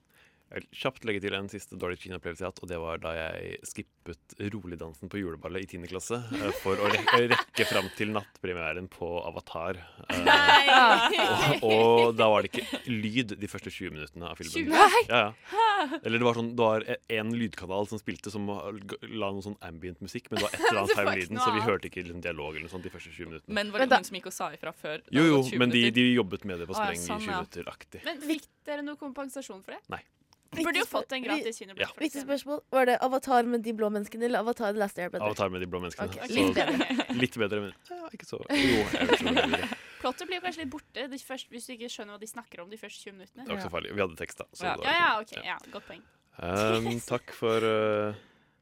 Jeg vil kjapt legge til en siste dårlig kinoopplevelse jeg har hatt, og det var da jeg skippet roligdansen på juleballet i 10. klasse eh, for å rekke, rekke fram til nattpremieren på Avatar. Eh, Nei! og, og da var det ikke lyd de første 20 minuttene av filmen. 20? Nei! Ja, ja. Eller det var sånn, det var en lydkanal som spilte som la noe sånn ambient musikk, men det var et eller annet feil med lyden, så vi hørte ikke liksom, dialog eller noe sånt de første 20 minuttene. Men var det noen som gikk og sa ifra før? Jo, jo, men de, de jobbet med det på spreng sånn, i 20 minutter-aktig. Men fikk dere noe kompensasjon for det? Nei. Burde jo fått en gratis kinobillett Viktig spørsmål. Var det Avatar med de blå menneskene eller Avatar The Last Airbender? Avatar med de blå menneskene. Okay. Så Litt bedre. litt bedre, men ja, ikke så Jo, jeg vet ikke. Plottet blir kanskje litt borte de første, hvis du ikke skjønner hva de snakker om de første 20 minuttene. Det var ikke så farlig. Vi hadde tekst, da. så Ja, ja, ja, ok. Ja, godt poeng. Um, takk for uh,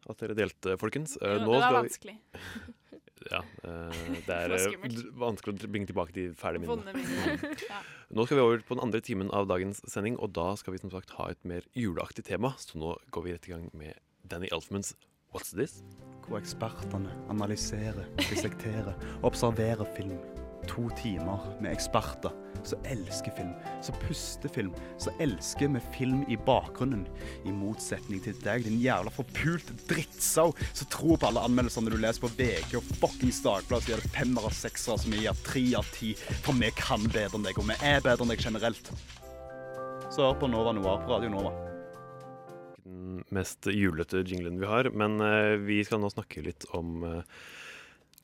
at dere delte, folkens. Uh, det var skal vi- vanskelig. Ja, uh, det er d- vanskelig å bringe tilbake de ferdige minnene. Ja. Nå skal vi over på den andre timen av dagens sending, og da skal vi som sagt ha et mer juleaktig tema. Så nå går vi rett i gang med Danny Elfmans What's This? Hvor ekspertene analyserer, reflekterer, observerer film. To timer med eksperter som elsker film, som puster film, som elsker med film i bakgrunnen. I motsetning til deg, din jævla forpult drittsau som tror på alle anmeldelsene du leser på VG og fuckings Dagbladet, så gir det femmer og seksere som vi gir tre av ti. For vi kan bedre enn deg, og vi er bedre enn deg generelt. Så hør på Nova Noir på Radio Nova. Den mest julete jinglen vi har. Men uh, vi skal nå snakke litt om uh,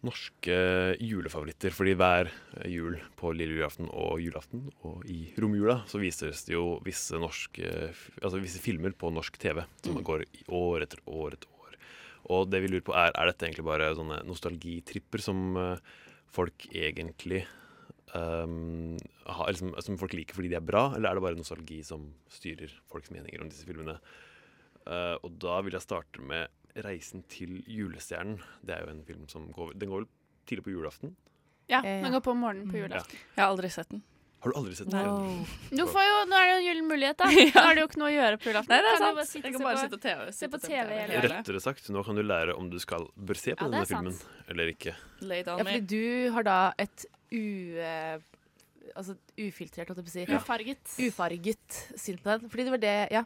norske julefavoritter. Fordi hver jul på lille julaften og julaften og i romjula så vises det jo visse norske Altså visse filmer på norsk TV som går i år etter år etter år. Og det vi lurer på er, er dette egentlig bare sånne nostalgitripper som eh, folk egentlig um, har, liksom, som folk liker fordi de er bra, eller er det bare nostalgi som styrer folks meninger om disse filmene? Uh, og da vil jeg starte med 'Reisen til julestjernen'. Det er jo en film som går Den går vel tidlig på julaften? Ja, den går på morgenen på julaften. Jeg har aldri sett den. Har du aldri sett den? Du får jo, nå er det jo en gyllen mulighet, da. Nå er det jo ikke noe å gjøre på julaften. Nei, det er sant. bare sitte Jeg kan bare sitte og TV, sitte på TV. Rettere sagt, nå kan du lære om du skal bør se på Ja, denne filmen eller ikke. Ja, fordi du har da et u... eh, Altså ufiltrert, holdt jeg på å si. Ufarget. Ufarget syn på den. Fordi det var det, ja.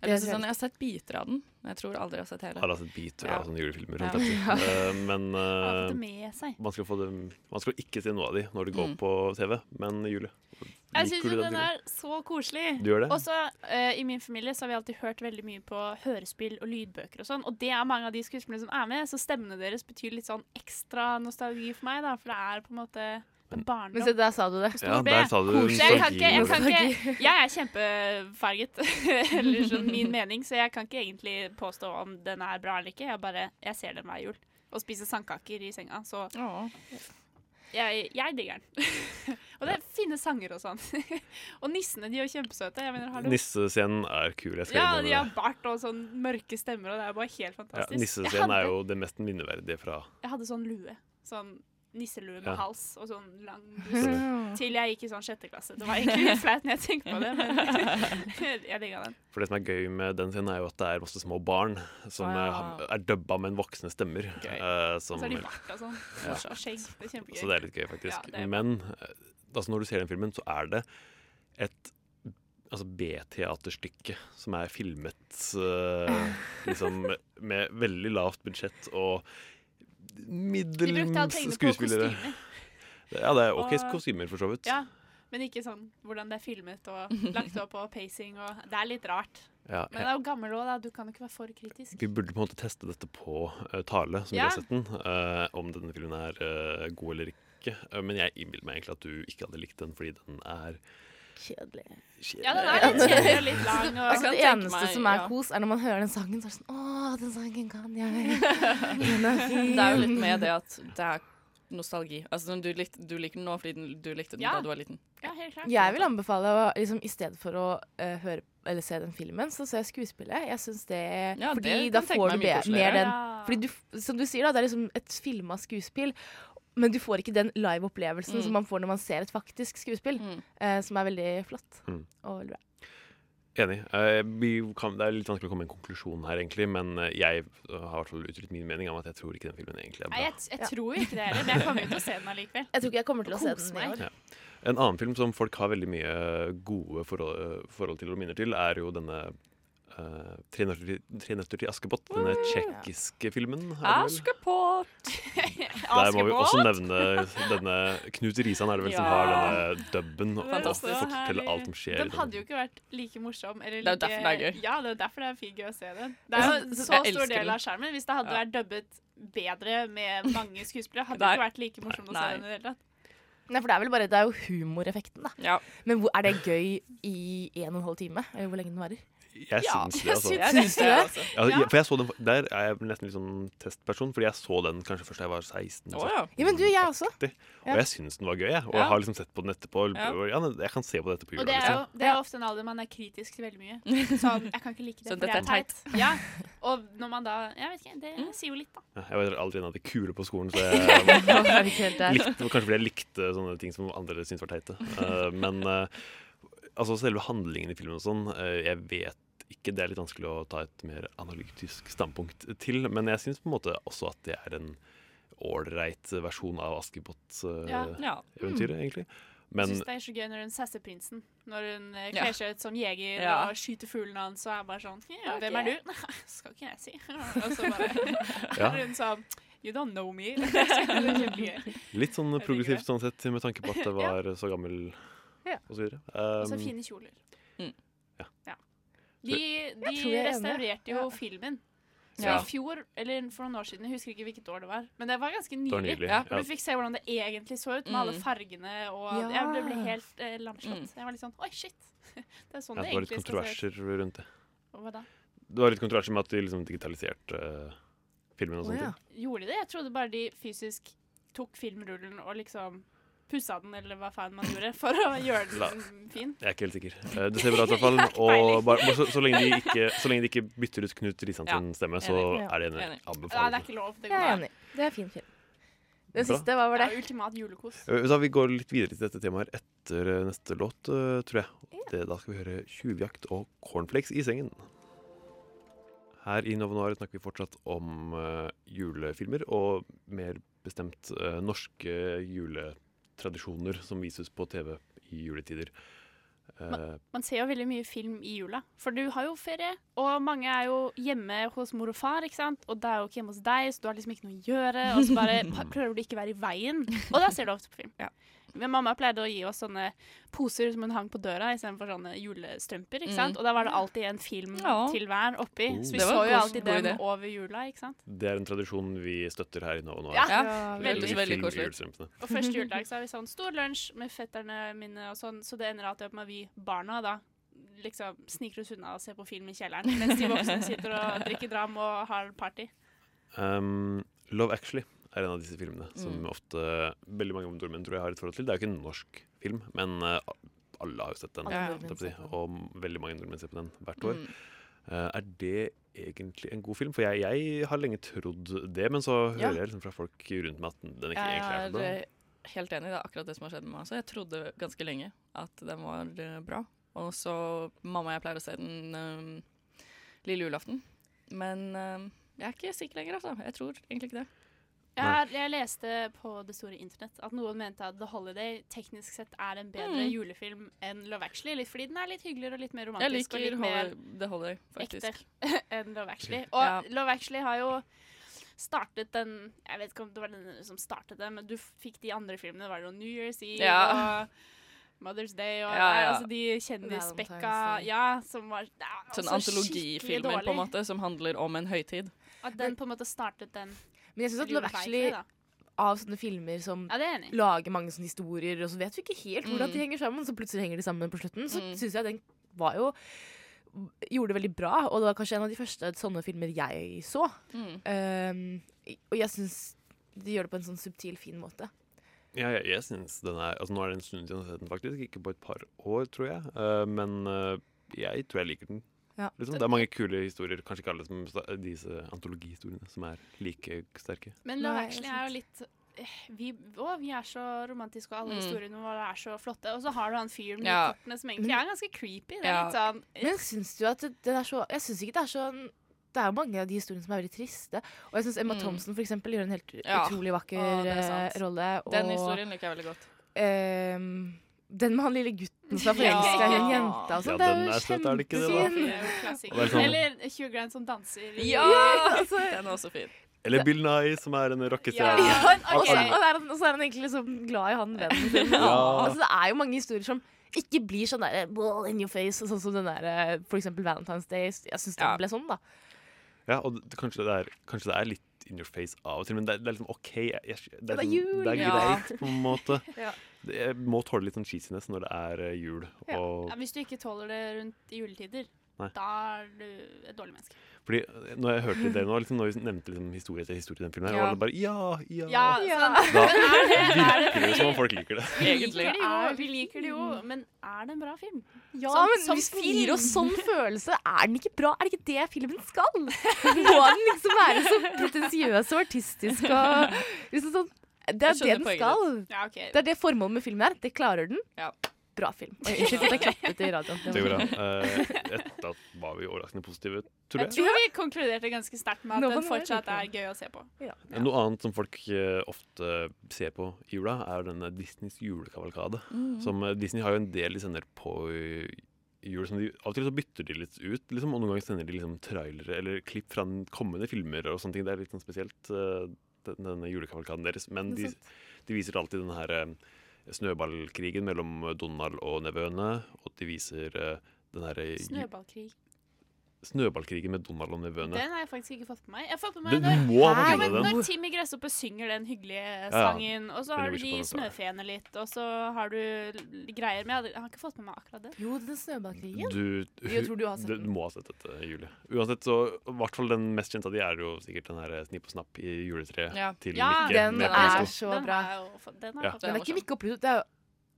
Jeg, Det er sånn, jeg har sett biter av den, men jeg tror aldri jeg har sett hele. Har sett biter Ja. av sånne julefilmer. Ja. Ja. Eh, men eh, seg. man skal, få det, man skal ikke se noe av de når det går Mm. på TV. Men Julie, Jeg syns den den er så koselig. Du gjør det? Og så eh, I min familie så har vi alltid hørt veldig mye på hørespill og lydbøker og sånn. Og det er mange av de skuespillerne som er med, så stemmene deres betyr litt sånn ekstra nostalgi for meg, da. For det er på en måte barndom. Men se, der sa du det. stor Ja, B. der sa du Så jeg kan ikke, jeg, kan ikke, jeg er kjempefarget, eller sånn min mening, så jeg kan ikke egentlig påstå om den er bra eller ikke. Jeg bare, jeg ser den hver jul. Og spiser sandkaker i senga, så jeg, jeg digger den. og det er fine sanger og sånn. og nissene, de er kjempesøte. Jeg mener. Nissescenen er kul. Jeg skal Ja, de har bart og sånn mørke stemmer, og det er bare helt fantastisk. Ja, Nissescenen er jo det mest minneverdige fra Jeg hadde sånn lue. Sånn nisselue med Ja. hals og sånn lang bluse. Til jeg gikk i sånn sjette klasse. Det var egentlig litt flaut når jeg tenker på det, men jeg digga den. For det som er gøy med den sin, er jo at det er masse små barn som Å, ja. eh, er dubba med en voksne stemmer. eh, Og så er de bart og sånn. Ja. Og skjegg. Det er kjempegøy. Så det er litt gøy, faktisk. Ja, er. Men eh, altså, når du ser den filmen, så er det et altså B-teaterstykke som er filmet uh, liksom med veldig lavt budsjett og middels skuespillere. Ja, det er OK Og- kostymer, for så vidt. Ja, men ikke sånn hvordan det er filmet og lagt opp og pacing og Det er litt rart. Ja, Men det er jo gammel òg. Du kan jo ikke være for kritisk. Vi burde på en måte teste dette på uh, Tale, som Ja. har sett den. uh, om denne filmen er uh, god eller ikke. Men jeg innbiller meg egentlig at du ikke hadde likt den fordi den er Kjedelig. Ja, den er litt kjedelig og litt lang. Og Altså, det eneste meg- som er ja. kos, er når man hører den sangen, så er det sånn Å, den sangen kan jeg. Den er fin. Det er jo litt med det at det er nostalgi. Altså, du, likte, du liker den nå fordi den, du likte den Ja. da du var liten. Ja, helt klart. Jeg vil anbefale å liksom, i stedet for å uh, høre eller se den filmen, så se skuespillet. Jeg syns det Ja, Fordi det da får du mer den Ja. Fordi du, som du sier, da, det er liksom et filma skuespill. Men du får ikke den live-opplevelsen Mm. som man får når man ser et faktisk skuespill. eh, som er veldig flott Mm. og veldig bra. Enig. Eh, vi kan, det er litt vanskelig å komme med en konklusjon her, egentlig, men eh, jeg har i hvert fall uttrykt min mening om at jeg tror ikke den filmen egentlig er Nei, bra. jeg, jeg tror ikke det heller, men jeg kommer jo til å se den allikevel. Jeg tror ikke jeg kommer til å se den i år. Ja. En annen film som folk har veldig mye gode forhold, forhold til og minner til, er jo denne Uh, Tre nøtter til, til Askepott. Denne tsjekkiske filmen. Askepott! Der må vi også nevne denne Knut Risan er det vel som har denne dubben og forteller alt som skjer. Den hadde jo ikke vært like morsom. Eller Det er jo derfor det er gøy. Ja, det er derfor det er fint gøy å se den. Det er jo så stor del av skjermen. Hvis det hadde Ja. vært dubbet bedre med mange skuespillere, hadde det ikke vært like morsomt å se den i det hele tatt. Nei, for det er vel bare Det er jo humoreffekten, da. Ja. Men hvor, er det gøy i en og en halv time? Hvor lenge den varer? Jeg Ja, syns det, altså. Jeg Syns det? altså. Ja. For jeg så den, Der er jeg nesten litt sånn testperson, fordi jeg så den kanskje først da jeg var 16. Oh, ja. Ja, men du, jeg også. Og jeg syns den var gøy, jeg. Og jeg har liksom sett på den etterpå. Og Ja, jeg kan se på dette på Og det er jo Liksom. det er ofte en alder man er kritisk til veldig mye. Sånn, jeg kan ikke like det, Så for dette det er teit. Ja. Og når man da Jeg vet ikke, det Mm. sier jo litt, da. Ja, Jeg var aldri en av de kule på skolen, så jeg det likte, kanskje fordi jeg likte sånne ting som andre syntes var teite. Uh, men eh, altså selve handlingen i filmen og sånn, eh, jeg vet ikke. Det er litt vanskelig å ta et mer analytisk standpunkt til. Men jeg syns på en måte også at det er en ålreit versjon av Askepott-eventyret, Ja. Ja. egentlig. Jeg Men syns det er så gøy når hun sasser prinsen. Når hun eh, Ja. kler seg ut som jeger Ja. og skyter fuglen hans og er bare sånn yeah, okay. Hvem er du? Skal ikke jeg si. Og så bare Ja. hun sånn You don't know me. Litt sånn progressivt sånn sett, med tanke på at det var så gammel Ja. og så videre. Og så Um, fine kjoler. Mm. Ja. De, de enig. restaurerte jo Ja. filmen. Så Ja. i fjor, eller for noen år siden, jeg husker ikke hvilket år det var, men det var ganske nylig. var nylig. Ja. Hvor du fikk se hvordan det egentlig så ut, med alle Mm. fargene, og Ja. jeg ble helt eh, lamslått. Mm. Jeg var litt sånn Oi, shit! Det er sånn Ja, det det var litt egentlig se ut. kontroverser rundt det. Hva da? Det var litt kontroverser med at de liksom digitaliserte uh, filmen og Å, sånne ja. ting. Gjorde de det? Jeg trodde bare de fysisk tok filmrullen og liksom pussa den, eller hva faen man gjorde, for å gjøre La- den fin. Jeg er ikke helt sikker. Eh, Det ser bra ut i hvert fall. Og bare, så, så, lenge de ikke, så lenge de ikke bytter ut Knut Risan sin Ja, stemme, så er det en anbefaling. Ja, det er ikke lov. Det Jeg er enig. Det er fin film. Den Bra. siste, hva var det? Ja, ultimat julekos. Eh, Da Vi går litt videre til dette temaet etter eh, neste låt, tror jeg. Det, da skal vi høre 'Tjuvjakt' og 'Cornflakes i sengen'. Her i Nova Noir snakker vi fortsatt om uh, julefilmer, og mer bestemt uh, norske juletradisjoner som vises på TV i juletider. Man, Man ser jo veldig mye film i jula, for du har jo ferie. Og mange er jo hjemme hos mor og far, ikke sant? og det er jo ikke hjemme hos deg, så du har liksom ikke noe å gjøre. Og så bare prøver du ikke å være i veien. Og da ser du ofte på film. Men mamma pleide å gi oss sånne poser som hun hang på døra istedenfor sånne julestrømper. ikke sant? Mm. Og da var det alltid en film Ja. til hver oppi. Oh. Så vi så jo alltid den idé. over jula, ikke sant. det er en tradisjon vi støtter her i Nova Noir. Ja, Ja, veldig, veldig, koselig. Og første juledag så har vi sånn stor lunsj med fetterne mine og sånn, så det ender alltid opp med at vi barna da liksom sniker oss unna og ser på film i kjelleren, mens de voksne sitter og drikker dram og har party. Um, Love Actually er en av disse filmene som Mm. ofte veldig mange nordmenn tror jeg har et forhold til. Det er jo ikke en norsk film, men eh, alle har jo sett den. Ja, si, og veldig mange nordmenn ser på den hvert år. Mm. Uh, er det egentlig en god film? For jeg, jeg har lenge trodd det, men så Ja. hører jeg liksom fra folk rundt meg at den ikke Jeg egentlig er så bra. Jeg er helt enig. Det er akkurat det som har skjedd med meg også. Jeg trodde ganske lenge at den var eh, bra. Og så Mamma og jeg pleier å se den um, lille julaften. Men um, jeg er ikke sikker lenger, altså. Jeg tror egentlig ikke det. Jeg, har- jeg leste på det store internett at noen mente at The Holiday teknisk sett er en bedre Mm. julefilm enn Love Actually, litt fordi den er litt hyggeligere og litt mer Jeg romantisk. og liker litt mer The Holiday, faktisk. ekte enn Love Actually. Og Ja. Love Actually har jo startet den Jeg vet ikke om det var den som startet det, men du fikk de andre filmene. Var Det var jo New Year's Eve Ja. og Mother's Day og Ja, ja. Altså de kjendisspekka Ja, som var Sånn altså antologifilmer på en måte som handler om en høytid. At den på en måte startet den Men jeg syns at Love Actually da. av sånne filmer som Ja, er lager mange sånne historier, og så vet vi ikke helt hvordan Mm. de henger sammen, så plutselig henger de sammen på slutten, så Mm. syns jeg den var jo Gjorde det veldig bra, og det var kanskje en av de første sånne filmer jeg så. Mm. Um, og jeg syns de gjør det på en sånn subtil, fin måte. Ja, jeg, jeg synes den er Altså Nå er det en stund siden jeg har sett den, faktisk. Ikke på et par år, tror jeg. Uh, men uh, jeg tror jeg liker den. Ja. Liksom. Det er mange kule historier. Kanskje ikke alle som disse antologihistoriene som er like sterke. Men Love Actually er jo litt eh, vi, å, vi er så romantiske, og alle Mm. historiene våre er så flotte. Og så har du han fyren med Ja. kortene som egentlig er ganske creepy. Det er Ja. litt sånn Men syns du at det, den er så Jeg syns ikke det er sånn det er jo mange av de historiene som er veldig triste. Og jeg syns Emma Mm. Thompson for eksempel, gjør en helt Ja. utrolig vakker Å, det er eh, rolle. Den historien liker jeg veldig godt. ehm, den med han lille gutten som er Ja. forelska i en jente. Altså, Ja, det den er jo kjempefin. Sånn- Eller Hugh Grant som danser. i- Ja! altså, Den er også fin. Eller Bill Nye, som er en rockestjerne. Ja, Ja, og, så, er han, er han egentlig liksom glad i han vennen sin. Ja. Altså, det er jo mange historier som ikke blir sånn der ball in your face, sånn som den der, eh, for eksempel Valentine's Day. Jeg syns den ble sånn, da. Ja, og det, kanskje, det er, kanskje det er litt in your face av og til, men det er, det er liksom OK. Jeg, jeg, det, er Det er sånn- jul. det er Ja. greit, på en måte. Ja. Jeg må tåle litt sånn cheesiness når det er eh, jul. Ja. Og, Ja, hvis du ikke tåler det rundt juletider, Nei. da er du et dårlig menneske. fordi eh, når jeg hørte det nå, liksom, når vi nevnte liksom, historie etter historie i den filmen, her, Ja. var det bare ja, ja. Ja, Ja. sånn. Da er er virker det som om folk liker det. Vi liker det jo, vi liker det jo, men er det en bra film? Ja, Som- men som hvis den film. gir oss sånn følelse, er den ikke bra? Er det ikke det filmen skal? Må den liksom være så pretensiøs og artistisk og liksom sånn Det er det den skal. Ja, okay. Det er det formålet med filmen er. Det klarer den. Ja. Bra film. Unnskyld at jeg klappet i radioen. Det går bra. Eh, Etter at var vi overraskende positive, tror Jeg jeg. tror vi konkluderte ganske sterkt med at Nå den fortsatt er gøy å se på. Noe annet som folk eh, ofte ser på i jula, er denne Disneys julekavalkade. Mm. Som eh, Disney har jo en del de sender på jul som de, Av og til så bytter de litt ut, liksom, og noen ganger sender de liksom trailere eller klipp fra kommende filmer og sånne ting. Det er litt sånn spesielt, denne julekavalkaden deres. Men de, de viser alltid den her eh, snøballkrigen mellom Donald og nevøene, og de viser eh, den herre Snøballkrig. Snøballkrigen med Donald og nevøene. Den har jeg faktisk ikke fått på meg. Jeg har fått Det- meg du må ha når, fått ja, når Timmy Gresshoppe synger den hyggelige ja. sangen, og så har du de på snøfeene litt, og så har du greier med Jeg har ikke fått med meg akkurat det. Jo, den snøballkrigen. Du, Jeg tror du har sett du den. må ha sett dette, Julie. Uansett, så i hvert fall den mest kjente av de er jo sikkert den her Snipp og snapp i juletreet Ja. til Ja, Mikke. den er så bra. Den er, jo den er, Ja. Den er ikke Mikke og Pluto. Det er jo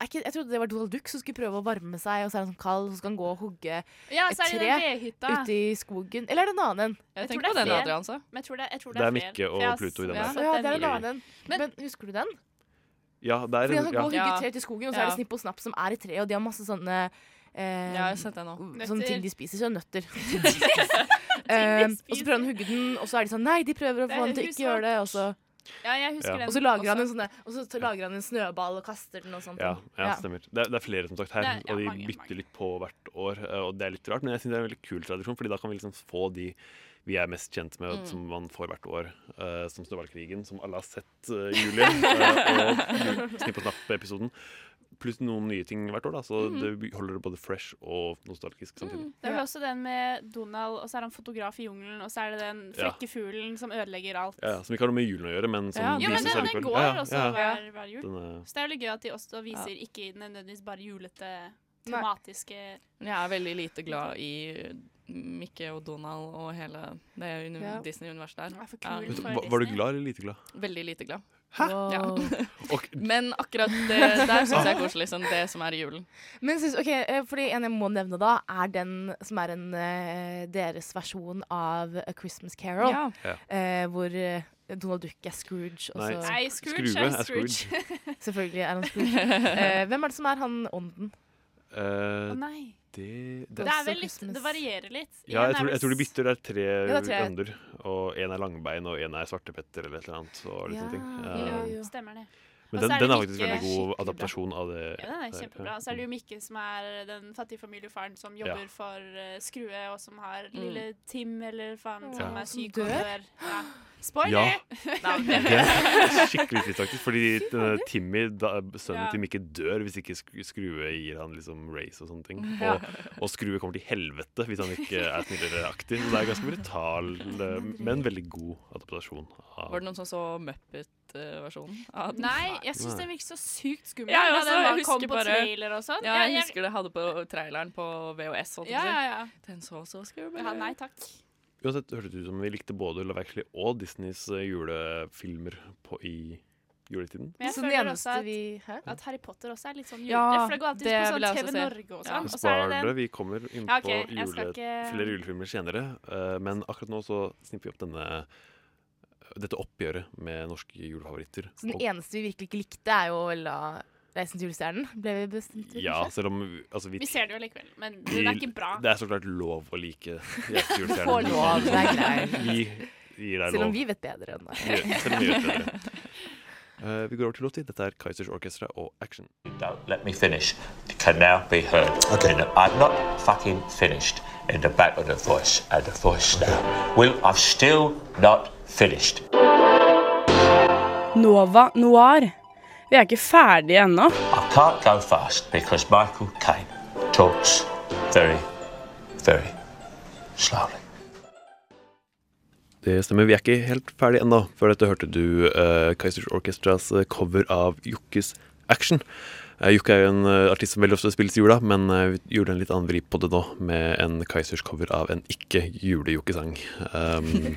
ikke, jeg trodde det var Donald Duck som skulle prøve å varme seg, og så er han sånn kald, så skal han gå og hugge Ja, et så er det tre ute i skogen. Eller er det en annen en? Jeg jeg tenker på er den. Adrian sa. Men jeg tror det, jeg tror Det er flere. Mikke og jeg Pluto i den der. Ja, det er en annen en. Men husker du den? Ja, det er Fordi han skal gå og hugge tre tre til skogen, og så er det Snipp og Snapp som er i treet, og de har masse sånne eh, Ja, jeg har sett det nå. Sånne ting de spiser, så nøtter. Eh, og så prøver han å hugge den, og så er de sånn Nei, de prøver å få er han til å ikke gjøre det. Og så, Ja, jeg husker Ja. den og så lager han en sånne, og så lager han en snøball og kaster den og sånt. Ja, ja, stemmer. Det er, det er flere som sagt her, Det er- ja, og de mange, bytter litt på hvert år. eh, Og det er litt rart, men jeg synes det er en veldig kul tradisjon, Fordi da kan vi liksom få de vi er mest kjent med, Mm. som man får hvert år, uh, som Snøballkrigen, som alle har sett, uh, Julie, uh, og Snipp og Snapp-episoden. Pluss noen nye ting hvert år, da, så mm. det holder det både fresh og nostalgisk samtidig. Det er vel også den med Donald, og så er han fotograf i jungelen, og så er det den Ja. fuglen som ødelegger alt. Ja, ja, som ikke har noe med julen å gjøre, men som Ja, jo, men vises den, den går Ja, ja, også hver, hver jul. Er- Så det er veldig gøy at de også viser ikke nødvendigvis bare julete, tematiske Jeg er veldig lite glad i Mikke og Donald og hele det. Disney-universet der. er Ja. var, var du glad eller lite glad? Veldig lite glad. Hæ? Ja. Og- Men akkurat det der syns jeg er koselig. Sånn det som er julen. Men synes, ok, eh, fordi en jeg må nevne da, er den som er en eh, deres versjon av A Christmas Carol. Ja. Ja. eh, hvor eh, Donald Duck er Scrooge. Og Nei, så, Nei, Scrooge Skrue er er Scrooge. Scrooge. Selvfølgelig er han Scrooge. Eh, hvem er det som er han ånden? Uh, oh, nei. Det, Det det, er vel litt Det varierer litt. ja, jeg tror, jeg tror de bytter. Det er tre Ja, tror Og en er langbein, og en er svartepetter, eller et eller annet. Og litt sånne ting. Ja, ja, Ja, ja. stemmer det. Men den, den er faktisk Mikke- veldig god adaptasjon av det. Ja, den er kjempebra. kjempebra. Så er det jo Mikke som er den fattige familiefaren som jobber Ja. for uh, Skrue, og som har Mm. lille Tim, eller faen, som Ja. er syk og dør? Ja. Spoiler! Ja. Det er skikkelig trist, faktisk. Fordi denne Timmy, da, sønnen Ja. til Mikke, dør hvis ikke Sk- Skrue gir han liksom race og sånne ting. Og, og Skrue kommer til helvete hvis han ikke er snill eller aktiv. Så det er ganske brutal, eh, men veldig god adaptasjon. Av, Var det noen som så Muppet-versjonen? Av den? Nei, jeg syns den virker så sykt skummel. Ja, jeg også, den jeg var- kom husker på bare- trailer og sånn. Ja, jeg jeg- husker det hadde på traileren på VHS. Ja, ja, ja. Den så så skummel ja. Nei takk. Uansett hørtes det ut som vi likte både Love Actually og Disneys eh, julefilmer på, i juletiden. Men jeg Så føler også at, vi at Harry Potter også er litt sånn julete. Ja, for det går alltid det på sånn TV. Norge og sånn. Ja. så Spar vi kommer inn på ja, okay, jule, ikke- flere julefilmer senere. Uh, men akkurat nå så snipper vi opp denne dette oppgjøret med norske julefavoritter. Så den eneste vi virkelig ikke likte, er jo vel da Reisen til julestjernen. Ble vi bestemt? ja, selv om altså, vi, Vi ser det jo likevel, men vi- det er ikke bra. Det er så klart lov å like Reisen til julestjernen. Får lov, det er greit. Vi gir deg Selv lov. om vi vet bedre enn deg. Selv om vi vet bedre. Eh, vi går over til Lottie. Dette er Kaizers Orchestra og Action. Don't let me finish. It can now be heard. Okay. I'm not fucking finished in the back of the voice and the voice now. Will, I'm still not finished. Nova Noir. Vi er ikke ferdige ennå. I can't go fast because Michael Caine talks very, very slowly. Det stemmer, vi er ikke helt ferdig ennå. Før dette hørte du uh, Kaizers Orchestras eh, cover av Jokkes Action. Uh, Jokke er jo en uh, artist som veldig ofte spilles i jula, men uh, vi gjorde en litt annen vri på det nå, med en Kaizers cover av en ikke-jule-jokkesang. Um,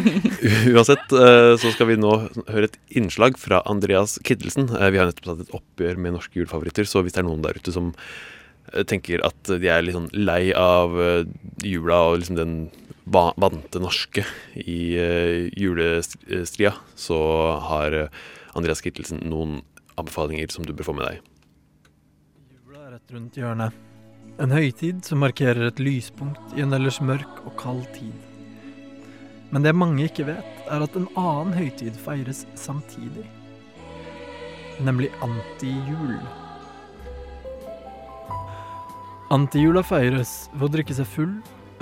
uansett eh, så skal vi nå høre et innslag fra Andreas Kittelsen. Eh, vi har nettopp tatt et oppgjør med norske julefavoritter, så hvis det er noen der ute som eh, tenker at de er litt sånn lei av eh, jula og liksom den vante norske i uh, julestria, så har eh, Andreas Kittelsen noen anbefalinger som du bør få med deg. Jula er rett rundt hjørnet. En høytid som markerer et lyspunkt i en ellers mørk og kald tid. Men det mange ikke vet, er at en annen høytid feires samtidig. Nemlig antijul. Antijula feires ved å drikke seg full,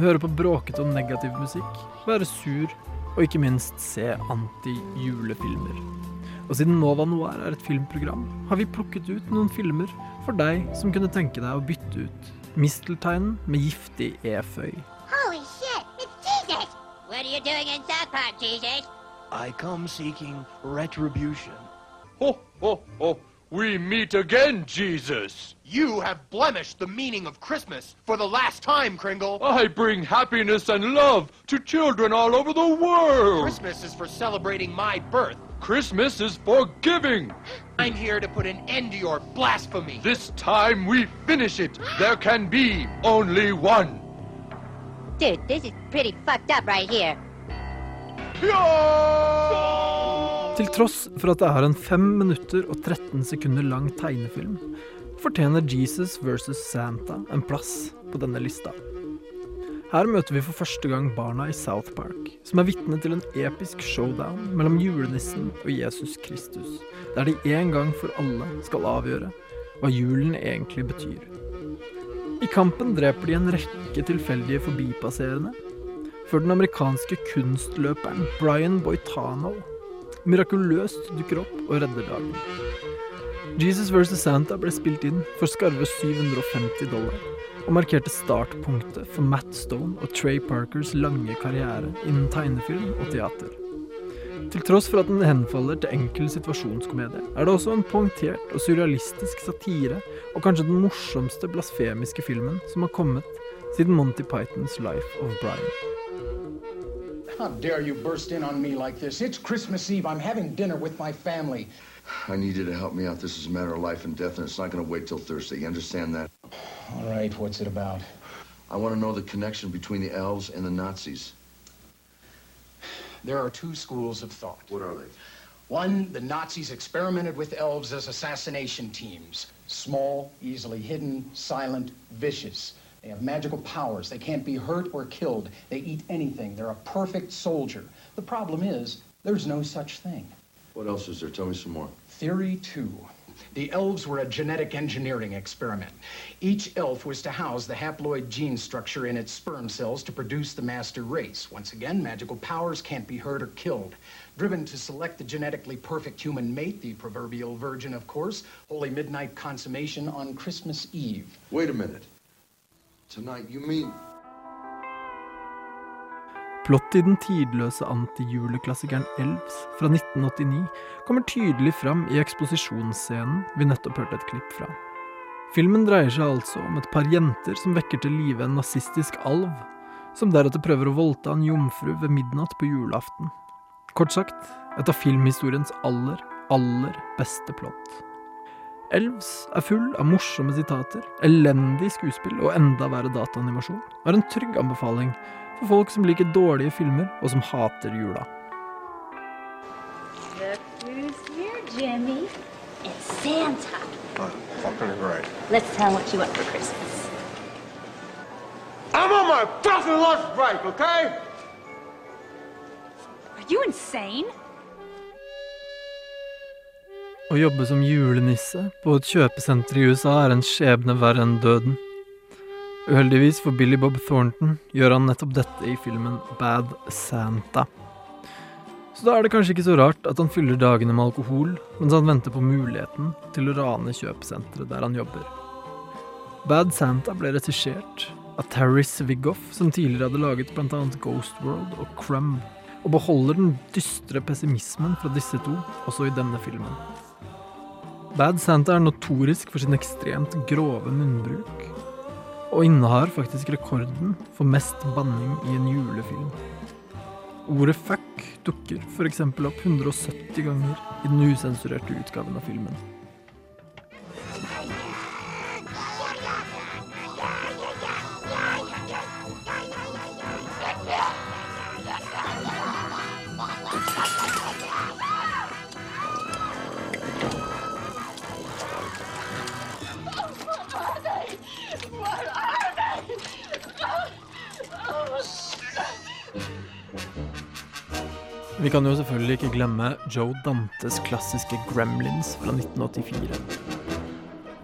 høre på bråkete og negativ musikk, være sur og ikke minst se anti-julefilmer. Og siden Nova Noir er et filmprogram, har vi plukket ut noen filmer for deg som kunne tenke deg å bytte ut mistelteinen med giftig eføy. Holy shit! What are you doing in South Park, Jesus? I come seeking retribution. Ho, ho, ho. We meet again, Jesus. You have blemished the meaning of Christmas for the last time, Kringle. I bring happiness and love to children all over the world. Christmas is for celebrating my birth. Christmas is for giving. I'm here to put an end to your blasphemy. This time we finish it. There can be only one. Dude, this is pretty fucked up right here. Til tross for at det er en 5 minutter og 13 sekunder lang tegnefilm, fortjener Jesus versus Santa en plass på denne lista. Her møter vi for første gang barna i South Park, som er vitne til en episk showdown mellom julenissen og Jesus Kristus, der de en gang for alle skal avgjøre hva julen egentlig betyr. I kampen dreper de en rekke tilfeldige forbipasserende, før den amerikanske kunstløperen Brian Boitano mirakuløst dukker opp og redder dagen. Jesus vs. Santa ble spilt inn for skarve 750 dollar, og markerte startpunktet for Matt Stone og Trey Parkers lange karriere innen tegnefilm og teater. Til tross for at den henfaller til enkel situasjonskomedie, er det også en poengtert og surrealistisk satire, og kanskje den morsomste blasfemiske filmen som har kommet siden Monty Pythons Life of Brian. How dare you burst in on me like this? It's Christmas Eve. I'm having dinner with my family. I need you to help me out. This is a matter of life and death, and it's not going to wait till Thursday. You understand that? All right, what's it about? I want to know the connection between the elves and the Nazis. There are two schools of thought. What are they? One, the Nazis experimented with elves as assassination teams. Small, easily hidden, silent, vicious. They have magical powers. They can't be hurt or killed. They eat anything. They're a perfect soldier. The problem is, there's no such thing. What else is there? Tell me some more. Theory two. The elves were a genetic engineering experiment. Each elf was to house the haploid gene structure in its sperm cells to produce the master race. Once again, magical powers can't be hurt or killed. Driven to select the genetically perfect human mate, the proverbial virgin, of course, holy midnight consummation on Christmas Eve. Wait a minute. Tonight, you mean. Plottet i den tidløse antijuleklassikeren Elves fra 1989 kommer tydelig fram i eksposisjonsscenen vi nettopp hørte et klipp fra. Filmen dreier seg altså om et par jenter som vekker til live en nazistisk alv, som deretter prøver å voldta en jomfru ved midnatt på julaften. Kort sagt, et av filmhistoriens aller, aller beste plott. Elves er full av morsomme sitater, elendig skuespill og enda verre dataanimasjon, og er en trygg anbefaling for folk som liker dårlige filmer og som hater jula. Here, Jimmy. It's Santa. Oh, fucking right. Let's tell him what you want for Christmas. I'm on my fucking lunch break, okay? Are you insane? Å jobbe som julenisse på et kjøpesenter i USA er en skjebne verre enn døden. Uheldigvis for Billy Bob Thornton gjør han nettopp dette i filmen Bad Santa. Så da er det kanskje ikke så rart at han fyller dagene med alkohol mens han venter på muligheten til å rane kjøpesenteret der han jobber. Bad Santa ble regissert av Terry Svigoff, som tidligere hadde laget bl.a. Ghost World og Crumb, og beholder den dystre pessimismen fra disse to også i denne filmen. Bad Santa er notorisk for sin ekstremt grove munnbruk, og innehar faktisk rekorden for mest banning i en julefilm. Ordet fuck dukker f.eks. opp 170 ganger i den usensurerte utgaven av filmen. Kan jo selvfølgelig ikke glemme Joe Dantes klassiske Gremlins fra 1984.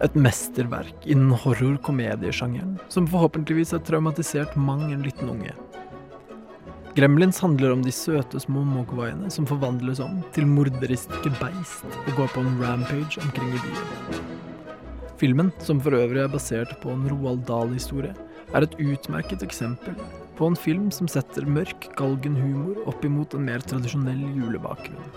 Et mesterverk innen horror-komediesjangeren, som forhåpentligvis har traumatisert mang en liten unge. Gremlins handler om de søte små mogwaiene som forvandles om til morderiske beist og går på en rampage omkring i byen. Filmen, som for øvrig er basert på en Roald Dahl-historie, er et utmerket eksempel på en film som setter mørk galgenhumor opp imot en mer tradisjonell julebakgrunn.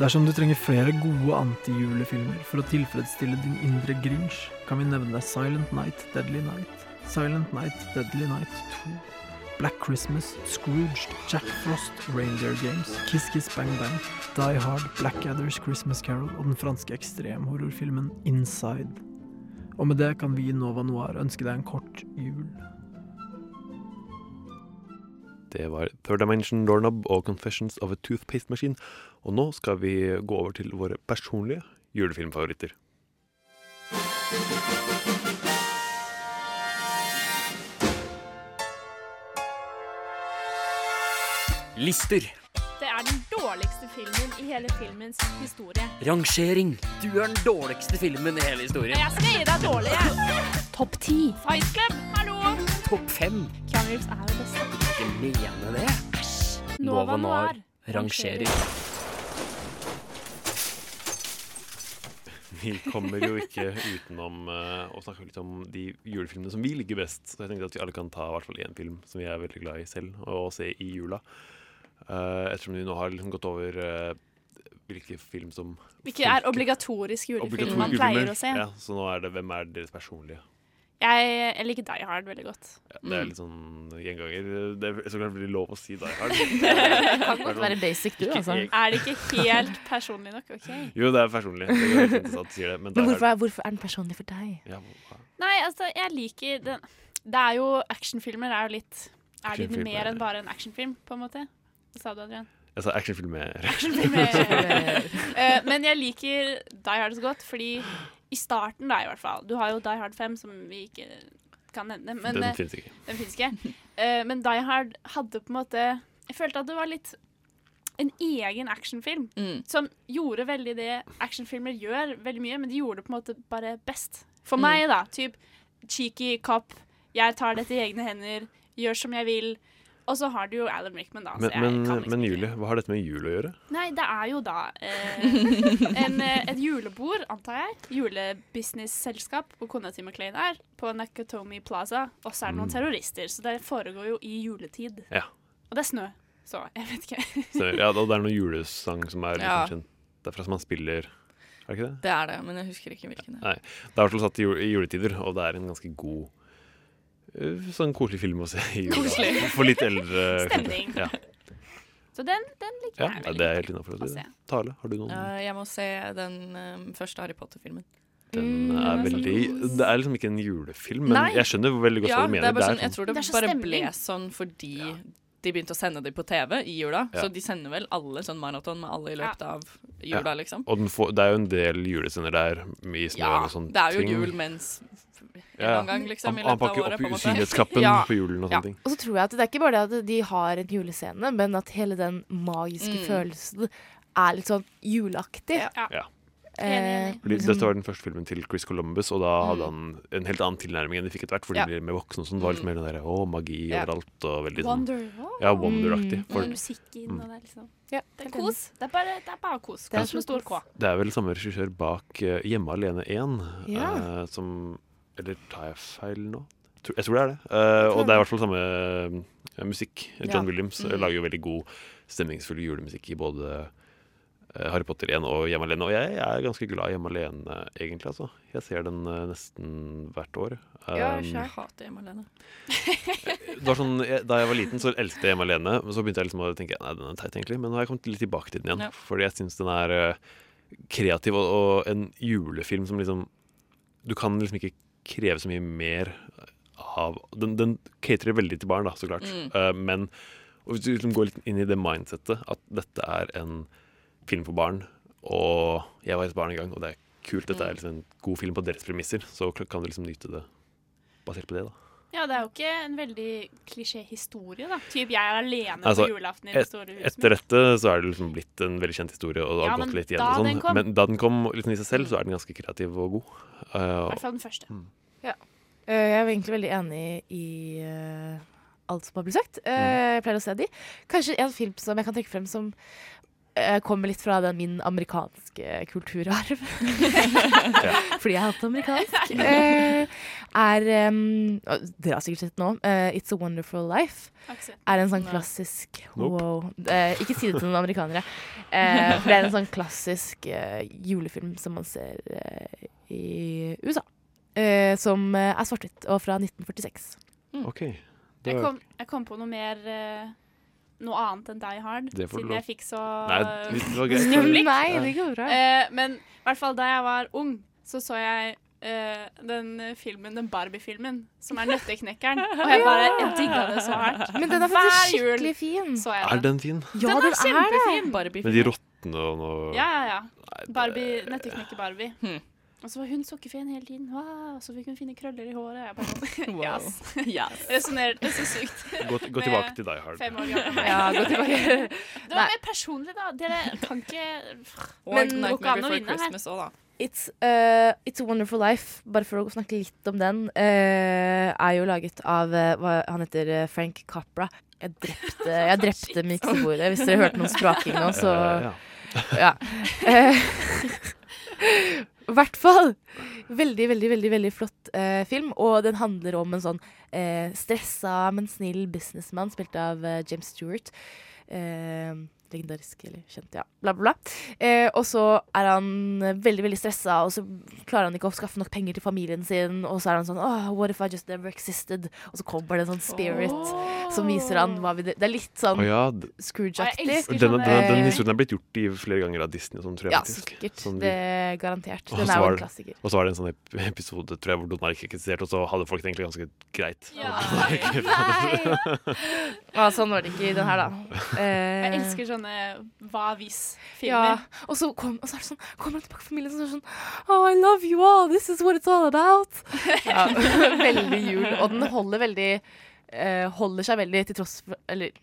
Dersom du trenger flere gode antijulefilmer for å tilfredsstille din indre Grinch, kan vi nevne Silent Night, Deadly Night, Silent Night, Deadly Night 2, Black Christmas, Scrooged, Jack Frost, Reindeer Games, Kiss Kiss Bang Bang, Die Hard, Blackadders Christmas Carol og den franske ekstremhorrorfilmen Inside. Og med det kan vi i Nova Noir ønske deg en kort jul. Det var Third Dimension Doorknob og Confessions of a Toothpaste Machine. Og nå skal vi gå over til våre personlige julefilmfavoritter. Lister. Er den dårligste filmen i hele filmens historie. Rangering. Du er den dårligste filmen i hele historien. Jeg skal gi deg dårlig, jeg. Topp ti. Fight Club, hallo. Topp fem. Keanu Reeves er jo best. Ikke mene det. Æsj. Nova Noir. rangerer. Vi kommer jo ikke utenom uh, å snakke litt om de julefilmene som vi liker best. Så jeg tenkte at vi alle kan ta i hvert fall én film som vi er veldig glad i selv, og se i jula. Uh, ettersom vi nå har liksom gått over uh, hvilke film som Hvilke er obligatorisk julefilm man pleier å se. Ja, så nå er det hvem er deres personlige. Jeg, jeg liker Die Hard veldig godt. Ja, det er litt sånn gjenganger. Det er så klart blir lov å si Die Hard. det Kan godt være basic, du, altså. Er det ikke helt personlig nok? OK. Jo, det er personlig. Det er helt fint sier det. Men, Men hvorfor er, hvorfor er den personlig for deg? Ja, Nei, altså, jeg liker den Det er jo actionfilmer er jo litt Er de mer enn bare en actionfilm, på en måte? Sa du, Adrian? Jeg sa actionfilmer. Actionfilmer. Eh, men jeg liker Die Hard så godt, fordi i starten, da, i hvert fall Du har jo Die Hard 5, som vi ikke kan nevne. Men, Den fins finnes ikke. Den finnes ikke. Eh, men Die Hard hadde på en måte Jeg følte at det var litt en egen actionfilm som gjorde veldig det actionfilmer gjør veldig mye, men de gjorde det på en måte bare best. For Mm. meg, da. Typ cheeky cop, jeg tar dette i egne hender, gjør som jeg vil. Og så har du jo Alan Rickman, da. Men, så jeg men, kan liksom men Julie, hva har dette med jul å gjøre? Nei, det er jo da eh, en, eh, et julebord, antar jeg. Julebusiness-selskap hvor kona til McLean er, på Nakatomi Plaza. Og så er det noen Mm. terrorister, så det foregår jo i juletid. Ja. Og det er snø, så jeg vet ikke. snø, ja, og det er noen julesang som er liksom Ja. kjent derfra som man spiller. Er det ikke det? Det er det, men jeg husker ikke hvilken. det er. Nei. Det er i hvert fall satt i, juletider, og det er en ganske god Sånn koselig film å se i jula. For litt eldre Stemning. Ja. Så den, den liker ja, jeg ja, veldig det er helt innafor. Tale, har du noen? Uh, jeg må se den um, første Harry Potter-filmen. Den Mm, er veldig. Det er liksom ikke en julefilm, men Nei. jeg skjønner veldig godt ja, hva du mener. Det er bare sånn, jeg tror det, Det bare stemning. ble sånn fordi de begynte å sende det på TV i jula. Ja. Så de sender vel alle sånn maraton med alle i løpet av jula, liksom. Og den får, det er jo en del julesender der i snøen Ja, og sånne det er jo ting. jul mens en Ja. gang, liksom, Han- han pakker året, opp på usynlighetskappen Ja. på julen og Ja. sånne ting. Og så tror jeg at det er ikke bare det at de har en julescene, men at hele den magiske Mm. følelsen er litt sånn juleaktig. Ja. Eh, Fordi liksom- Dette var den første filmen til Chris Columbus, og da hadde Mm. han en helt annen tilnærming enn de fikk etter hvert. For Ja. de ble mer voksne og sånn. Det var litt mer den der, å, magi Ja. overalt og veldig sånn Wonder. Ja, Wonder-aktig. Mm. Og musikken Mm. og det liksom Ja, Det er kos. Det er bare, det er bare kos. Det er Kos med stor K. Det er vel samme regissør bak uh, Hjemme alene 1, Ja. uh, som Eller tar jeg feil nå? Jeg tror det er det. Uh, og det er i hvert fall samme uh, musikk. John Ja. Williams eh, Mm. lager jo veldig god, stemningsfull julemusikk i både Harry Potter 1 og Hjemme alene. Og jeg, jeg er ganske glad i Hjemme alene, egentlig. altså. Jeg ser den nesten hvert år. Ja, Um, jeg hater hjemme alene. det var sånn, jeg, Da jeg var liten, så elsket jeg Hjemme alene. Men så begynte jeg liksom å tenke nei, den er teit, egentlig. Men nå har jeg kommet litt tilbake til den igjen. Ja. Fordi jeg syns den er kreativ, og, og en julefilm som liksom Du kan liksom ikke kreve så mye mer av Den, den caterer veldig til barn, da, så klart. Mm. Uh, men hvis du liksom går litt inn i det mindsettet at dette er en film for barn, og jeg var et barn en gang, og det er kult, dette Mm. er liksom en god film på deres premisser, så kan du liksom nyte det basert på det, da. Ja, det er jo ikke en veldig klisjé-historie, da. Typ jeg er alene Altså, på julaften i det store huset Etter dette så er det liksom blitt en veldig kjent historie, og det har Ja, gått litt igjen. Og sånn. kom- Men da den kom liksom i seg selv, så er den ganske kreativ og god. Uh, I hvert fall den første. Ja. Eh, Jeg er egentlig veldig enig i uh, alt som har blitt sagt. Eh, Jeg pleier å se de. Kanskje en film som jeg kan trekke frem som eh, kommer litt fra den min amerikanske kulturarv. Fordi jeg er hatt amerikansk. Eh, er um, Dere har sikkert sett nå. Uh, It's a Wonderful Life. Er en sånn klassisk wow. Eh, Ikke si det til noen amerikanere. Eh, for det er en sånn klassisk eh, julefilm som man ser eh, i USA. Eh, som eh, er svart-hvitt, og fra 1946. OK. Jeg kom, jeg kom på noe mer eh, Noe annet enn Die Hard, Det får du siden lov. jeg fikk så Nei. Nei, det går bra. Uh, men i hvert fall da jeg var ung, så så jeg uh, den filmen, den Barbie-filmen, som er Nøtteknekkeren. Og jeg bare jeg digga det så hardt. Men den er faktisk skikkelig fin. Så jeg Er den fin? Ja, den, den er er kjempefin. Med de rottene og noe Ja, ja, ja. Barbie, Nøtteknekker Barbie. Og så var hun sokkefin hele tiden. Wow, så fikk hun fine krøller i håret. Jeg bare Wow. yes. Yes. Resonnerte så sykt. Gå, gå tilbake til Die Hard. Fem år gammel. Ja, gå tilbake. Det var mer personlig, da. Dere kan ikke Men det går ikke an å Before vinne her. Christmas òg, da. It's, uh, It's a Wonderful Life, bare for å snakke litt om den, uh, er jo laget av uh, hva, Han heter eh, Frank Capra. Jeg drepte, jeg drepte miksebordet. Hvis dere hørte noen spraking nå, så Ja, Ja. I hvert fall. Veldig, veldig, veldig veldig flott eh, film. Og den handler om en sånn eh, stressa, men snill businessmann spilt av eh, James Stewart. Eh, legendarisk eller kjent, ja. Bla, bla, bla. Eh, og så er han veldig veldig stressa, og så klarer han ikke å skaffe nok penger til familien sin. Og så er han sånn oh, What if I just never existed? Og så kommer det en sånn spirit som viser han hva vi Det er litt sånn oh, ja, Scrooge-aktig. Den historien er blitt gjort i flere ganger av Disney. Sånn, tror jeg, Ja, faktisk. sikkert. Sånn, det er garantert. Den er jo en klassiker. Og så var det en sånn episode tror jeg, hvor Donald ikke eksisterte, og så hadde folk det egentlig ganske greit. Ja, sånn var det ikke i den her, da. Eh, Jeg elsker sånne hva ja, hvis-filmer. og så, kom, og så er det sånn, kommer han tilbake til familien og så er sånn Oh, I love you all, this is what it's all about. Ja, veldig jul. Og den holder veldig eh, Holder seg veldig til tross for Eller